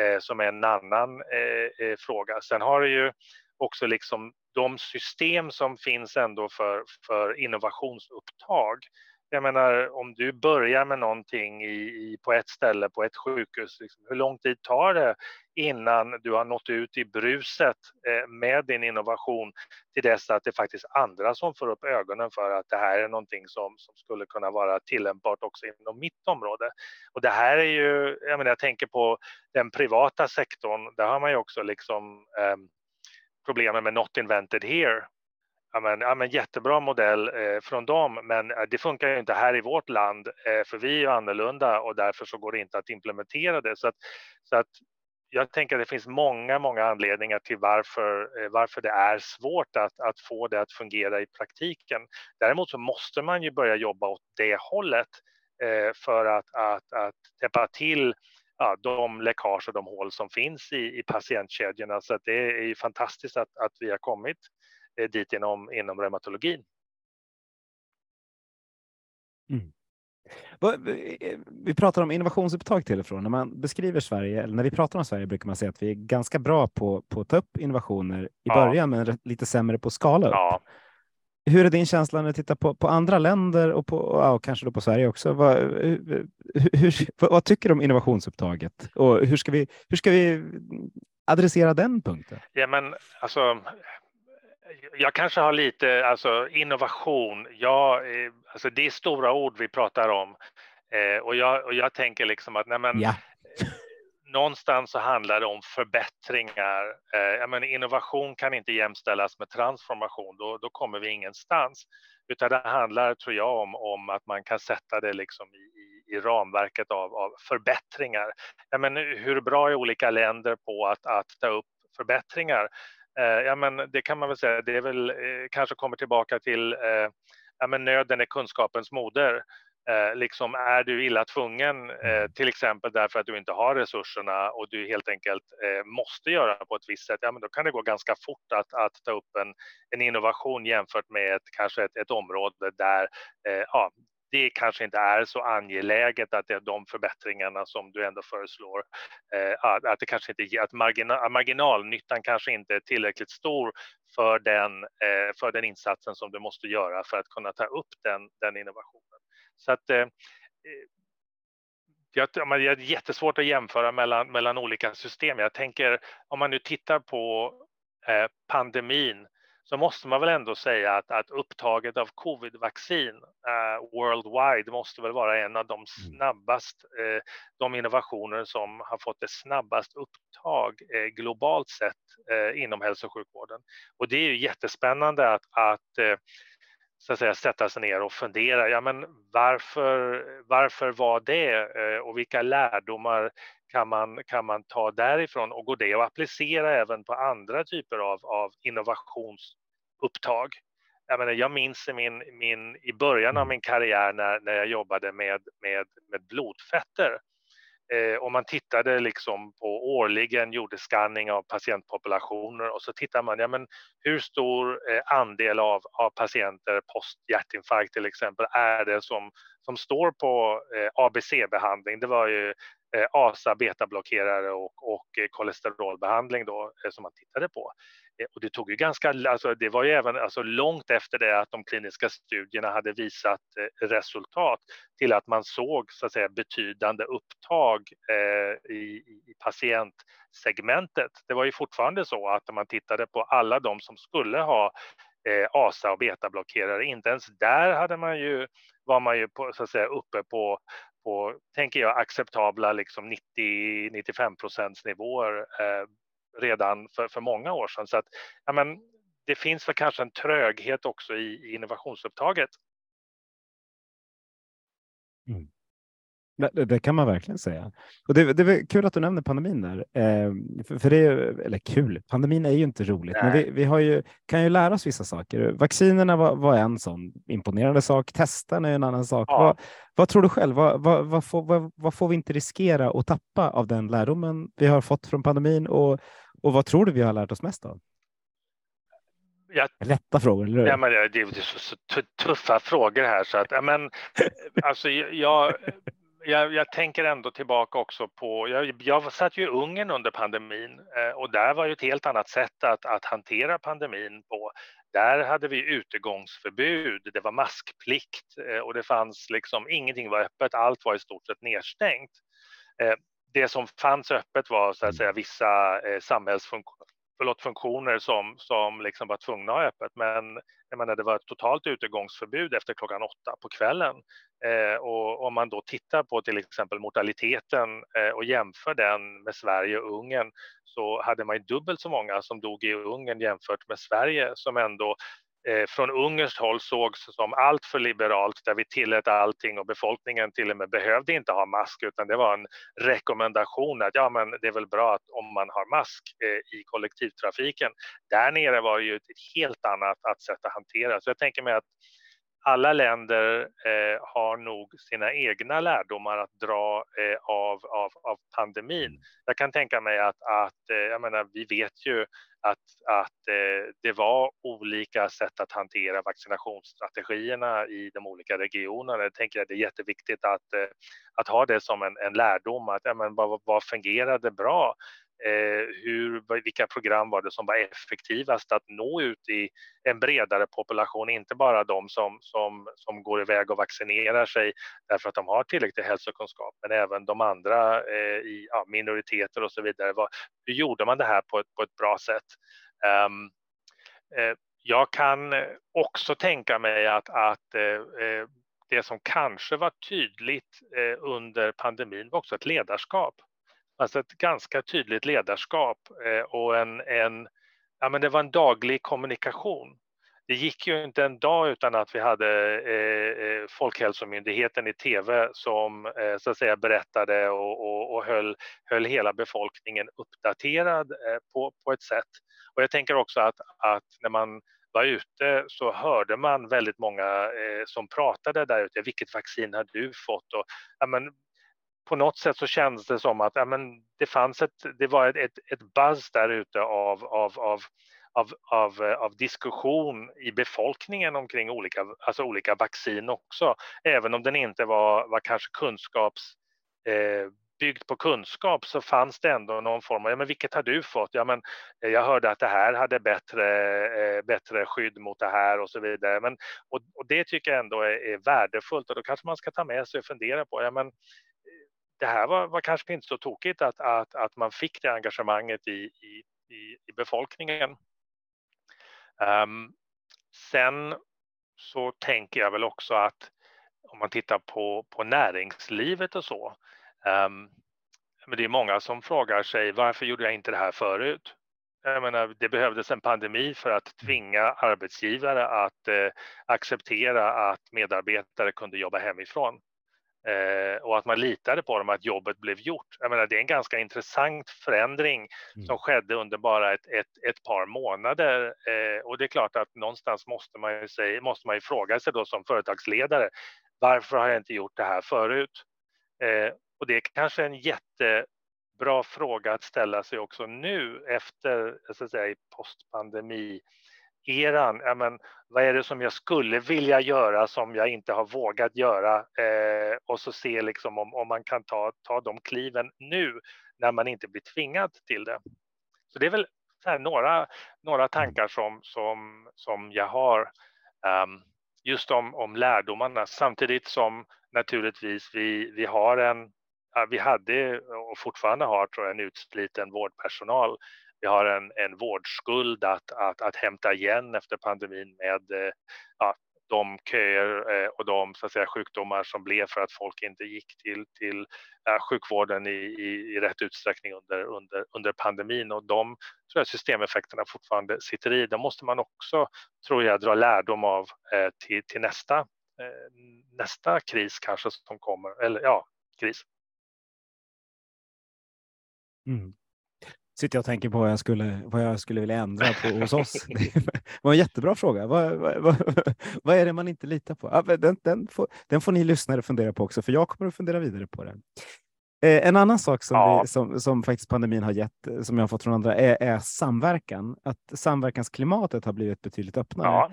Eh, som är en annan eh, eh fråga. Sen har det ju också liksom de system som finns ändå för, för innovationsupptag jag menar, om du börjar med någonting i, i, på ett ställe, på ett sjukhus, liksom, hur lång tid tar det innan du har nått ut i bruset eh, med din innovation till dess att det faktiskt är andra som får upp ögonen för att det här är någonting som, som skulle kunna vara tillämpbart också inom mitt område. Och det här är ju, jag menar, jag tänker på den privata sektorn, där har man ju också liksom eh, problemen med not invented here ja, men, ja, men jättebra modell eh, från dem, men eh, det funkar ju inte här i vårt land, eh, för vi är ju annorlunda och därför så går det inte att implementera det. Så att, så att jag tänker att det finns många, många anledningar till varför, eh, varför det är svårt att, att få det att fungera i praktiken. Däremot så måste man ju börja jobba åt det hållet eh, för att, att, att täppa till ja, de läckage och de hål som finns i, i patientkedjorna. Så att det är ju fantastiskt att, att vi har kommit dit inom, inom reumatologin. Mm. Eh, vi pratar om innovationsupptag till och från. När man beskriver Sverige, eller när vi pratar om Sverige brukar man säga att vi är ganska bra på, på att ta upp innovationer i ja. början, men lite sämre på att skala upp. Ja. Hur är din känsla när du tittar på, på andra länder och, på, och kanske då på Sverige också? Vad, hur, hur, vad tycker du om innovationsupptaget och hur ska vi, hur ska vi adressera den punkten? Ja, men alltså, jag kanske har lite, alltså innovation, ja, eh, alltså det är stora ord vi pratar om. Eh, och, jag, och jag tänker liksom att nej men, ja. någonstans så handlar det om förbättringar. Eh, jag menar, innovation kan inte jämställas med transformation, då, då kommer vi ingenstans. Utan det handlar, tror jag, om, om att man kan sätta det liksom i, i, i ramverket av, av förbättringar. Jag menar, hur bra är olika länder på att, att ta upp förbättringar? Eh, ja, men det kan man väl säga, det är väl eh, kanske kommer tillbaka till eh, ja, men nöden är kunskapens moder. liksom är du illa tvungen, mm. till exempel därför att du inte har resurserna och du helt enkelt måste göra på ett visst sätt, ja, men då kan det gå ganska fort att, att ta upp en, en innovation jämfört med ett, kanske ett, ett område där ja, det kanske inte är så angeläget att det är de förbättringarna som du ändå föreslår, eh, att det kanske inte att marginal, marginalnyttan kanske inte är tillräckligt stor för den, eh, för den insatsen som du måste göra för att kunna ta upp den, den innovationen. Så att eh, eh jag, det är jättesvårt att jämföra mellan, mellan olika system. Jag tänker om man nu tittar på eh, pandemin så måste man väl ändå säga att, att upptaget av covid-vaccin uh, worldwide måste väl vara en av de mm. snabbast, uh, de innovationer som har fått det snabbast upptag uh, globalt sett inom hälso och sjukvården. Och det är ju jättespännande att, att så att säga, sätta sig ner och fundera. Ja, men varför, varför var det och vilka lärdomar kan man, kan man ta därifrån och gå det och applicera även på andra typer av, av innovationsupptag. Jag, menar, jag minns i, min, min, i början av min karriär när, när jag jobbade med, med, med blodfetter eh, och man tittade liksom på årligen gjorde scanning av patientpopulationer och så tittar man, ja men hur stor eh, andel av, av patienter post hjärtinfarkt till exempel är det som, som står på eh, ABC-behandling? Det var ju Eh, ASA, betablockerare och, och eh, kolesterolbehandling då, eh, som man tittade på. Eh, och det tog ju ganska, alltså det var ju även alltså långt efter det att de kliniska studierna hade visat eh, resultat till att man såg så att säga betydande upptag eh, i, i patientsegmentet. Det var ju fortfarande så att man tittade på alla de som skulle ha eh, ASA och betablockerare, inte ens där hade man ju, var man ju på, så att säga uppe på på, tänker jag, acceptabla liksom 90-95 procents nivåer eh, redan för, för många år sedan. Så att, ja, men, det finns väl kanske en tröghet också i, i innovationsupptaget. Mm. Det, det, kan man verkligen säga. Och det, det är kul att du nämner pandemin där. Eh, för, för, det är, eller kul, pandemin är ju inte roligt, Nej. men vi, vi har ju, kan ju lära oss vissa saker. Vaccinerna var, var en sån imponerande sak. Testen är en annan sak. Ja. Vad, vad, tror du själv? Vad, vad, vad, får, vad, får vi inte riskera att tappa av den lärdomen vi har fått från pandemin? Och, och vad tror du vi har lärt oss mest av? Jag, Lätta frågor, eller hur? Ja, men det är så, så tuffa frågor här så att, ja, men, alltså, jag, jag, jag, tänker ändå tillbaka också på, jag, jag satt ju i Ungern under pandemin eh, och där var ju ett helt annat sätt att, att hantera pandemin på. Där hade vi utegångsförbud, det var maskplikt eh, och det fanns liksom ingenting var öppet, allt var i stort sett nedstängt. Eh, det som fanns öppet var så att säga vissa samhällsfunktioner förlåt, funktioner som, som liksom var tvungna att ha öppet. Men jag menar, det var ett totalt utegångsförbud efter klockan åtta på kvällen. Eh, och om man då tittar på till exempel mortaliteten eh, och jämför den med Sverige och Ungern så hade man ju dubbelt så många som dog i Ungern jämfört med Sverige som ändå eh, Eh, från ungerskt håll sågs som alltför liberalt där vi tillät allting och befolkningen till och med behövde inte ha mask utan det var en rekommendation att ja men det är väl bra att om man har mask eh, i kollektivtrafiken. Där nere var det ju ett helt annat att sätt att hantera så jag tänker mig att alla länder eh, har nog sina egna lärdomar att dra eh, av, av, av pandemin. Jag kan tänka mig att, att eh, jag menar, vi vet ju att, att eh, det var olika sätt att hantera vaccinationsstrategierna i de olika regionerna. Jag tänker att det är jätteviktigt att, eh, att ha det som en, en lärdom, att ja, men vad, vad fungerade bra? Eh, hur, vilka program var det som var effektivast att nå ut i en bredare population, inte bara de som, som, som går iväg och vaccinerar sig därför att de har tillräcklig hälsokunskap, men även de andra eh, i ja, minoriteter och så vidare. Vad, hur gjorde man det här på ett, på ett bra sätt? Um, eh, jag kan också tänka mig att, att eh, eh, det som kanske var tydligt eh, under pandemin var också ett ledarskap Alltså ett ganska tydligt ledarskap eh, och en, en, ja men det var en daglig kommunikation. Det gick ju inte en dag utan att vi hade eh, eh Folkhälsomyndigheten i tv som eh, så att säga berättade och, och, och höll, höll hela befolkningen uppdaterad eh, på, på ett sätt. Och jag tänker också att, att när man var ute så hörde man väldigt många eh, som pratade där ute. Vilket vaccin har du fått? Och, ja, men, på något sätt så kändes det som att ja, men det fanns ett, det var ett, ett, ett buzz där ute av, av, av, av, av, av diskussion i befolkningen omkring olika, alltså olika vaccin också, även om den inte var, var kanske kunskaps eh, byggd på kunskap så fanns det ändå någon form av, ja men vilket har du fått? Ja men eh, jag hörde att det här hade bättre, eh, bättre skydd mot det här och så vidare. Men, och, och det tycker jag ändå är, är, värdefullt och då kanske man ska ta med sig och fundera på, ja men det här var, var kanske inte så tokigt att, att, att man fick det engagemanget i, i, i befolkningen. Um, sen så tänker jag väl också att om man tittar på, på näringslivet och så. Um, men det är många som frågar sig varför gjorde jag inte det här förut? Jag menar, det behövdes en pandemi för att tvinga arbetsgivare att eh, acceptera att medarbetare kunde jobba hemifrån. Eh, och att man litade på dem att jobbet blev gjort. Jag menar, det är en ganska intressant förändring mm. som skedde under bara ett, ett, ett par månader. Eh, och det är klart att någonstans måste man ju, säga, måste man ju fråga sig då som företagsledare, varför har jag inte gjort det här förut? Eh, och det är kanske en jättebra fråga att ställa sig också nu efter så att säga, postpandemi eran, ja, men, vad är det som jag skulle vilja göra som jag inte har vågat göra eh, och så se liksom om, om man kan ta, ta de kliven nu när man inte blir tvingad till det. Så det är väl här, några, några tankar som, som, som jag har um, just om, om lärdomarna samtidigt som naturligtvis vi, vi har en vi hade och fortfarande har tror jag en utsliten vårdpersonal vi har en, en vårdskuld att, att, att hämta igen efter pandemin med eh, ja, de köer eh, och de så att säga, sjukdomar som blev för att folk inte gick till, till eh, sjukvården i, i, i rätt utsträckning under, under, under pandemin. Och de tror jag, systemeffekterna fortfarande sitter i. De måste man också, tror jag, dra lärdom av till, till nästa, nästa kris kanske som kommer. Eller ja, kris. Mm. Sitter jag och tänker på vad jag skulle, vad jag skulle vilja ändra på hos oss. Det var en jättebra fråga. Vad, vad, vad, är det man inte litar på? Den, den, får, den får ni lyssnare fundera på också, för jag kommer att fundera vidare på den. Eh, en annan sak som, ja. vi, som, som, faktiskt pandemin har gett, som jag har fått från andra, är, är samverkan. Att samverkansklimatet har blivit betydligt öppnare. Ja.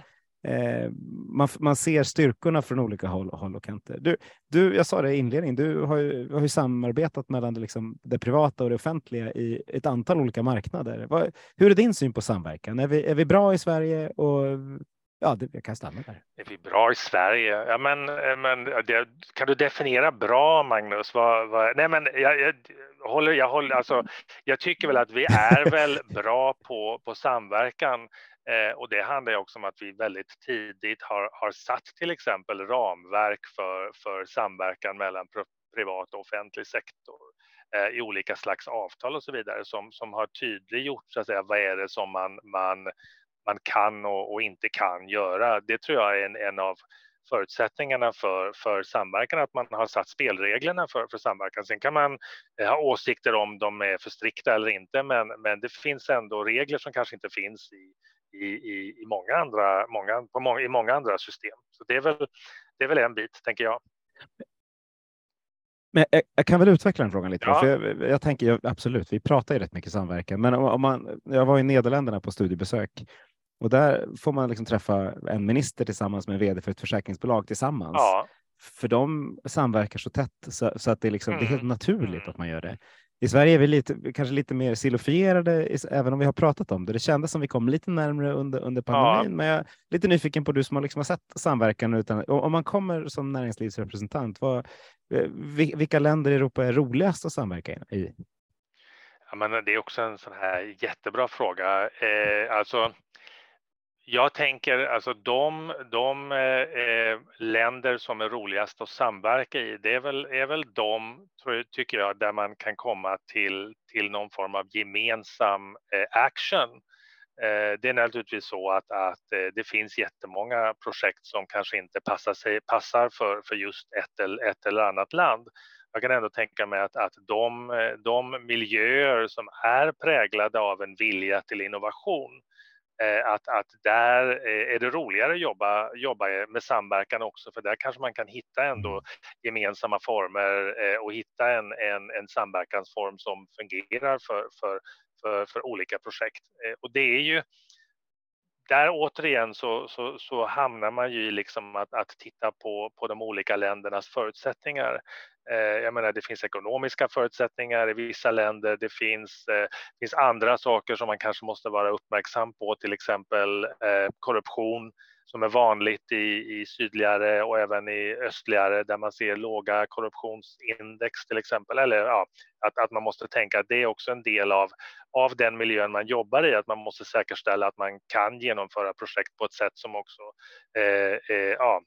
Eh, man, man ser styrkorna från olika håll, håll och kanter. Du, du, jag sa det i inledningen, du har ju, har ju samarbetat mellan det, liksom, det privata och det offentliga i ett antal olika marknader. Vad, hur är din syn på samverkan? Är vi, är vi bra i Sverige och Ja, det, jag kan stanna där. Är vi bra i Sverige? Ja, men, eh, men det, kan du definiera bra, Magnus? Vad, vad, nej, men jag, jag, håller, jag, håller, alltså, jag tycker väl att vi är väl bra på, på samverkan. Eh, och det handlar ju också om att vi väldigt tidigt har, har satt till exempel ramverk för, för samverkan mellan privat och offentlig sektor eh, i olika slags avtal och så vidare som, som har tydliggjort så att säga, vad är det som man, man man kan och, och, inte kan göra. Det tror jag är en, en av förutsättningarna för, för samverkan, att man har satt spelreglerna för, för samverkan. Sen kan man eh, ha åsikter om de är för strikta eller inte, men, men det finns ändå regler som kanske inte finns i, i, i, i många, andra, många, på många, i många andra system. Så det är, väl, det är väl en bit, tänker jag. Men jag, jag, kan väl utveckla den frågan lite. Ja. För jag, jag, tänker absolut, vi pratar ju rätt mycket samverkan, men om man, jag var i Nederländerna på studiebesök och där får man liksom träffa en minister tillsammans med en vd för ett försäkringsbolag tillsammans. Ja. För de samverkar så tätt så, så att det, liksom, mm. det är helt mm. naturligt mm. att man gör det. I Sverige är vi lite, kanske lite mer silofierade, även om vi har pratat om det. Det kändes som vi kom lite närmare under, under pandemin, ja. men jag är lite nyfiken på du som har, liksom har sett samverkan. Utan, om man kommer som näringslivsrepresentant, vad, eh, vilka länder i Europa är roligast att samverka i? Ja, men det är också en sån här jättebra fråga. Eh, alltså, jag tänker alltså de, de eh, länder som är roligast att samverka i, det är väl, är väl de, tror, tycker jag, där man kan komma till, till någon form av gemensam eh, action. Eh, det är naturligtvis så att, att eh, det finns jättemånga projekt som kanske inte passar, sig, passar för, för just ett, eller, ett eller annat land. Jag kan ändå tänka mig att, att de, de miljöer som är präglade av en vilja till innovation, Eh, att, att där eh, är det roligare att jobba, jobba med samverkan också, för där kanske man kan hitta ändå mm. gemensamma former eh, och hitta en, en, en samverkansform som fungerar för, för, för, för olika projekt. Och det är ju där återigen så, så, så, hamnar man ju i liksom att, att titta på, på de olika ländernas förutsättningar. Eh, jag menar, det finns ekonomiska förutsättningar i vissa länder. Det finns, eh, det finns andra saker som man kanske måste vara uppmärksam på, till exempel eh, korruption som är vanligt i, i sydligare och även i östligare där man ser låga korruptionsindex till exempel. Eller ja, att, att man måste tänka att det är också en del av, av den miljön man jobbar i, att man måste säkerställa att man kan genomföra projekt på ett sätt som också eh, eh, ja,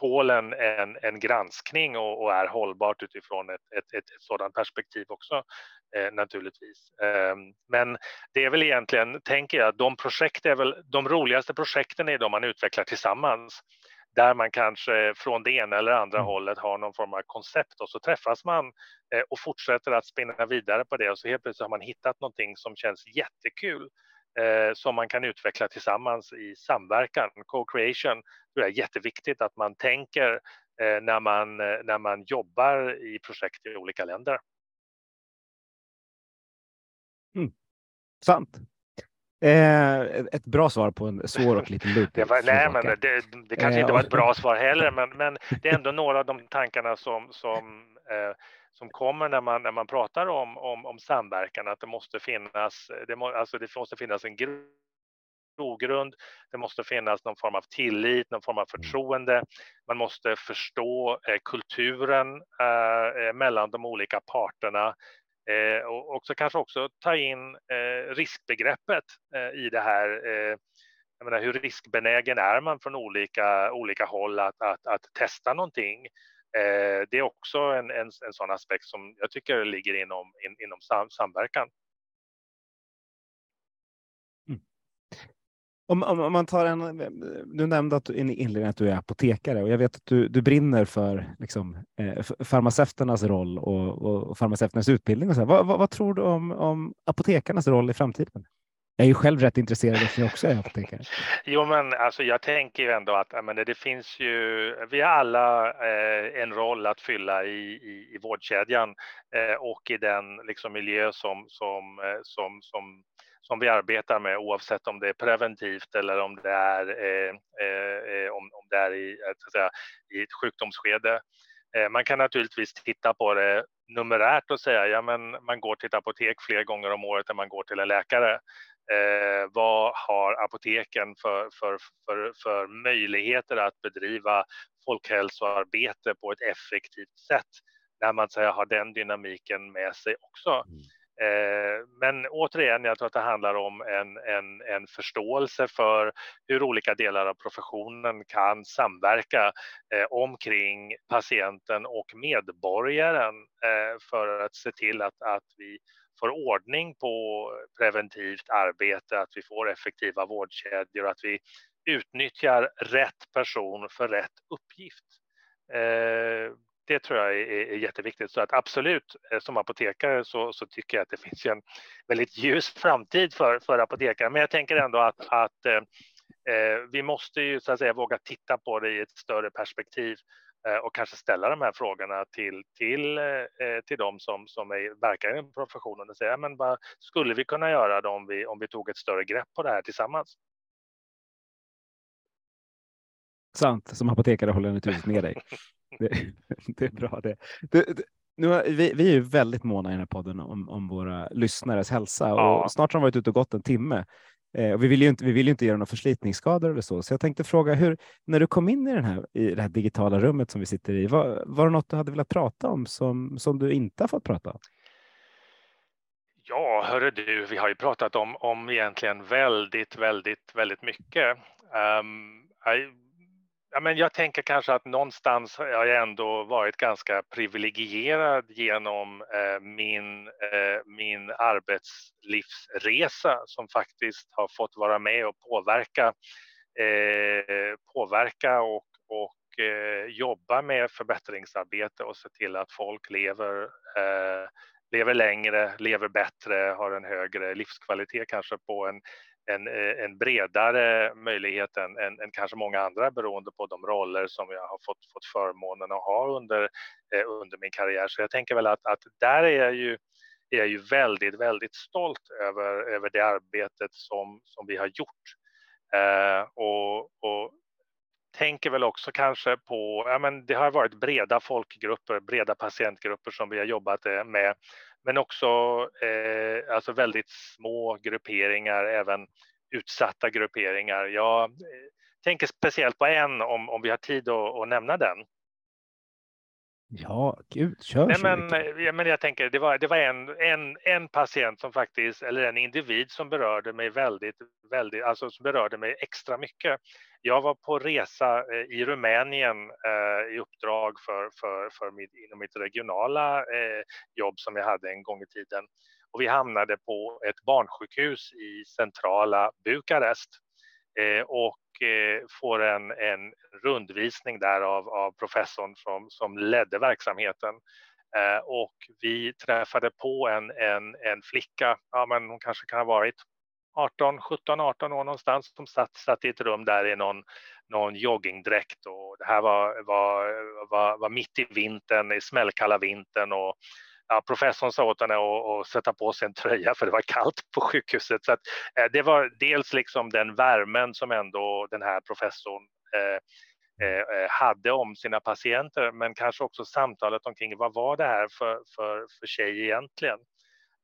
tål en, en, en granskning och, och, är hållbart utifrån ett, ett, ett, ett sådant perspektiv också eh, naturligtvis. Eh, men det är väl egentligen, tänker jag, de projekt är väl de roligaste projekten är de man utvecklar tillsammans där man kanske från det ena eller andra mm. hållet har någon form av koncept och så träffas man eh, och fortsätter att spinna vidare på det och så helt plötsligt har man hittat någonting som känns jättekul eh, som man kan utveckla tillsammans i samverkan. Co-creation tror jag är jätteviktigt att man tänker eh, när, man, eh, när man jobbar i projekt i olika länder. Mm. Sant. Eh, ett bra svar på en svår och lite luddig fråga. Nej, men det, det kanske inte var ett bra svar heller, men, men det är ändå några av de tankarna som, som eh, som kommer när man, när man pratar om, om, om samverkan, att det måste finnas, det, må, alltså det måste finnas en grogrund, det måste finnas någon form av tillit, någon form av mm. förtroende. Man måste förstå eh, kulturen eh, eh, mellan de olika parterna eh, och också kanske också ta in eh, riskbegreppet eh, i det här. jag menar, hur riskbenägen är man från olika, olika håll att, att, att testa någonting? Eh, det är också en, en, en sån aspekt som jag tycker ligger inom, in, inom sam, samverkan. Mm. Om, om, om, man tar en, du nämnde att du, i inledningen att du är apotekare och jag vet att du, du brinner för liksom, eh, farmaceuternas roll och, och, och farmaceuternas utbildning. Och så vad, vad, vad, tror du om, om apotekarnas roll i framtiden? Jag är ju själv rätt intresserad eftersom jag också är apotekare. Jo, men alltså jag tänker ju ändå att men det finns ju, vi har alla eh, en roll att fylla i, i, i vårdkedjan eh, och i den liksom, miljö som, som, eh, som, som som vi arbetar med oavsett om det är preventivt eller om det är, eh, eh, eh om, om det är i, eh, att säga, i ett sjukdomsskede. Eh, man kan naturligtvis titta på det numerärt och säga ja men man går till ett apotek fler gånger om året än man går till en läkare. Eh, vad har apoteken för, för, för, för möjligheter att bedriva folkhälsoarbete på ett effektivt sätt när man säger, har den dynamiken med sig också. Mm. Eh, men återigen, jag tror att det handlar om en, en, en förståelse för hur olika delar av professionen kan samverka eh, omkring patienten och medborgaren eh, för att se till att, att vi får ordning på preventivt arbete, att vi får effektiva vårdkedjor och att vi utnyttjar rätt person för rätt uppgift eh, det tror jag är, är jätteviktigt. Så att absolut, eh, som apotekare så, så, tycker jag att det finns en väldigt ljus framtid för, för apotekare. Men jag tänker ändå att, att eh, eh, vi måste ju så att säga våga titta på det i ett större perspektiv och kanske ställa de här frågorna till, till, eh, till de som, som är, verkar i professionen och säga, men vad skulle vi kunna göra om vi, om vi tog ett större grepp på det här tillsammans? Sant, som apotekare håller jag naturligtvis med dig. Det, det är bra det. det, det nu har, vi, vi är ju väldigt måna i den här podden om, om våra lyssnares hälsa ja. och snart har de varit ute och gått en timme. Eh, och vi vill ju inte, vi vill ju inte göra några förslitningsskador eller så, så jag tänkte fråga hur, när du kom in i, den här, i det här digitala rummet som vi sitter i, var, var det något du hade velat prata om som, som du inte har fått prata om? Ja, hörru du, vi har ju pratat om, om egentligen väldigt, väldigt, väldigt mycket. Um, Ja, men jag tänker kanske att någonstans har jag ändå varit ganska privilegierad genom eh, min, eh, min arbetslivsresa som faktiskt har fått vara med och påverka, eh, påverka och, och eh, jobba med förbättringsarbete och se till att folk lever, eh, lever längre, lever bättre, har en högre livskvalitet kanske på en en, eh, en bredare möjlighet än, än, än, kanske många andra beroende på de roller som jag har fått, fått förmånen att ha under, eh, under min karriär. Så jag tänker väl att, att där är jag ju är jag ju väldigt, väldigt stolt över, över det arbetet som, som vi har gjort. Eh, och, och tänker väl också kanske på, ja men det har varit breda folkgrupper, breda patientgrupper som vi har jobbat eh, med men också eh, alltså väldigt små grupperingar, även utsatta grupperingar. Jag eh, tänker speciellt på en om, om vi har tid att, att nämna den. Ja, gud, kör Nej, men, ja, men jag tänker, det var, det var en, en, en patient som faktiskt, eller en individ som berörde mig väldigt, väldigt, alltså som berörde mig extra mycket. Jag var på resa eh, i Rumänien eh, i uppdrag för, för, för mitt, inom mitt regionala eh, jobb som jag hade en gång i tiden. Och vi hamnade på ett barnsjukhus i centrala Bukarest. Och får en, en rundvisning där av, av professorn som, som ledde verksamheten. Och vi träffade på en, en, en flicka, ja men hon kanske kan ha varit 18, 17, 18 år någonstans som satt, satt i ett rum där i någon, någon joggingdräkt och det här var, var, var, var mitt i vintern, i smällkalla vintern och ja, professorn sa åt henne att, att, sätta på sig en tröja för det var kallt på sjukhuset. Så att, eh, det var dels liksom den värmen som ändå den här professorn eh, eh, eh hade om sina patienter, men kanske också samtalet omkring vad var det här för, för, för tjej egentligen?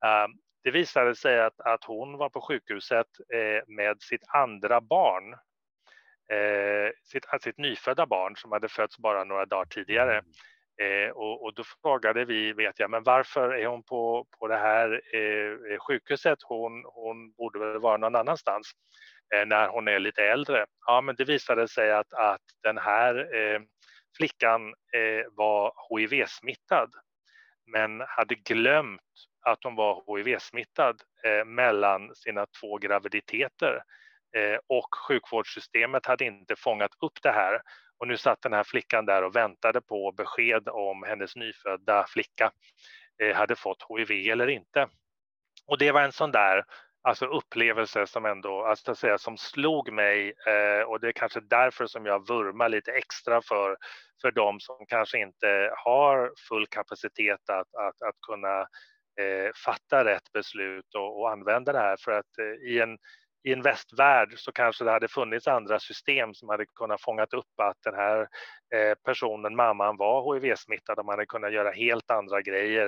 Ehm, det visade sig att, att hon var på sjukhuset eh, med sitt andra barn, eh, sitt, eh, sitt nyfödda barn som hade fötts bara några dagar tidigare. Eh, och, och, då frågade vi, vet jag, men varför är hon på, på det här eh, sjukhuset? Hon, hon borde väl vara någon annanstans eh, när hon är lite äldre. Ja, men det visade sig att, att den här flickan var HIV-smittad men hade glömt att hon var HIV-smittad eh, mellan sina två graviditeter. eh, och sjukvårdssystemet hade inte fångat upp det här. Och nu satt den här flickan där och väntade på besked om hennes nyfödda flicka eh, hade fått HIV eller inte. Och det var en sån där alltså upplevelse som ändå, alltså att säga, som slog mig eh, och det är kanske därför som jag vurmar lite extra för, för de som kanske inte har full kapacitet att, att, att kunna eh, fatta rätt beslut och, och, använda det här för att eh, i en i en västvärld så kanske det hade funnits andra system som hade kunnat fångat upp att den här eh, personen, mamman, var HIV-smittad och man hade kunnat göra helt andra grejer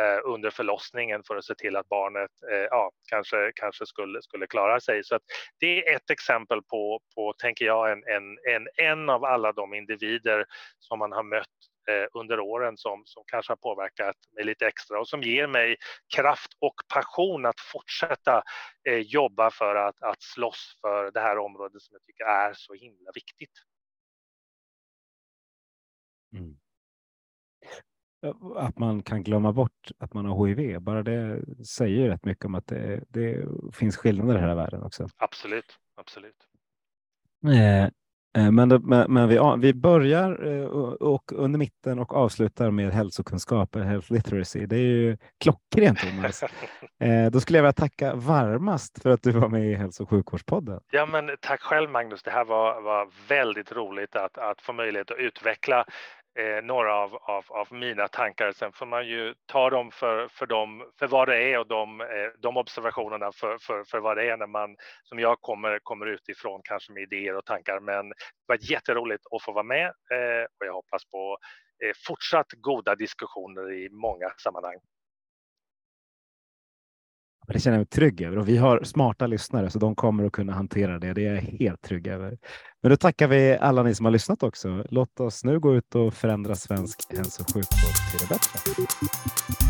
eh, under förlossningen för att se till att barnet eh, ja, kanske, kanske skulle, skulle klara sig. Så att det är ett exempel på, på tänker jag, en, en, en, en av alla de individer som man har mött under åren som, som kanske har påverkat mig lite extra och som ger mig kraft och passion att fortsätta eh, jobba för att, att slåss för det här området som jag tycker är så himla viktigt. Mm att man kan glömma bort att man har HIV. Bara det säger rätt mycket om att det, det finns skillnader i hela världen också. Absolut, absolut. Eh, eh men, men, men vi, vi börjar eh, och under mitten och avslutar med hälsokunskap, health literacy. Det är ju klockrent Thomas. eh, då skulle jag vilja tacka varmast för att du var med i hälso och sjukvårdspodden. Ja, men tack själv Magnus. Det här var, var väldigt roligt att, att få möjlighet att utveckla eh, några av, av, av, mina tankar. Sen får man ju ta dem för, för, dem, för vad det är och de, eh, de observationerna för, för, för vad det är när man, som jag kommer, kommer utifrån, kanske med idéer och tankar. Men det var jätteroligt att få vara med eh, och jag hoppas på eh, fortsatt goda diskussioner i många sammanhang. Det känner jag mig trygg över och vi har smarta lyssnare så de kommer att kunna hantera det. Det är jag helt trygg över. Men då tackar vi alla ni som har lyssnat också. Låt oss nu gå ut och förändra svensk hälso och sjukvård till det bättre.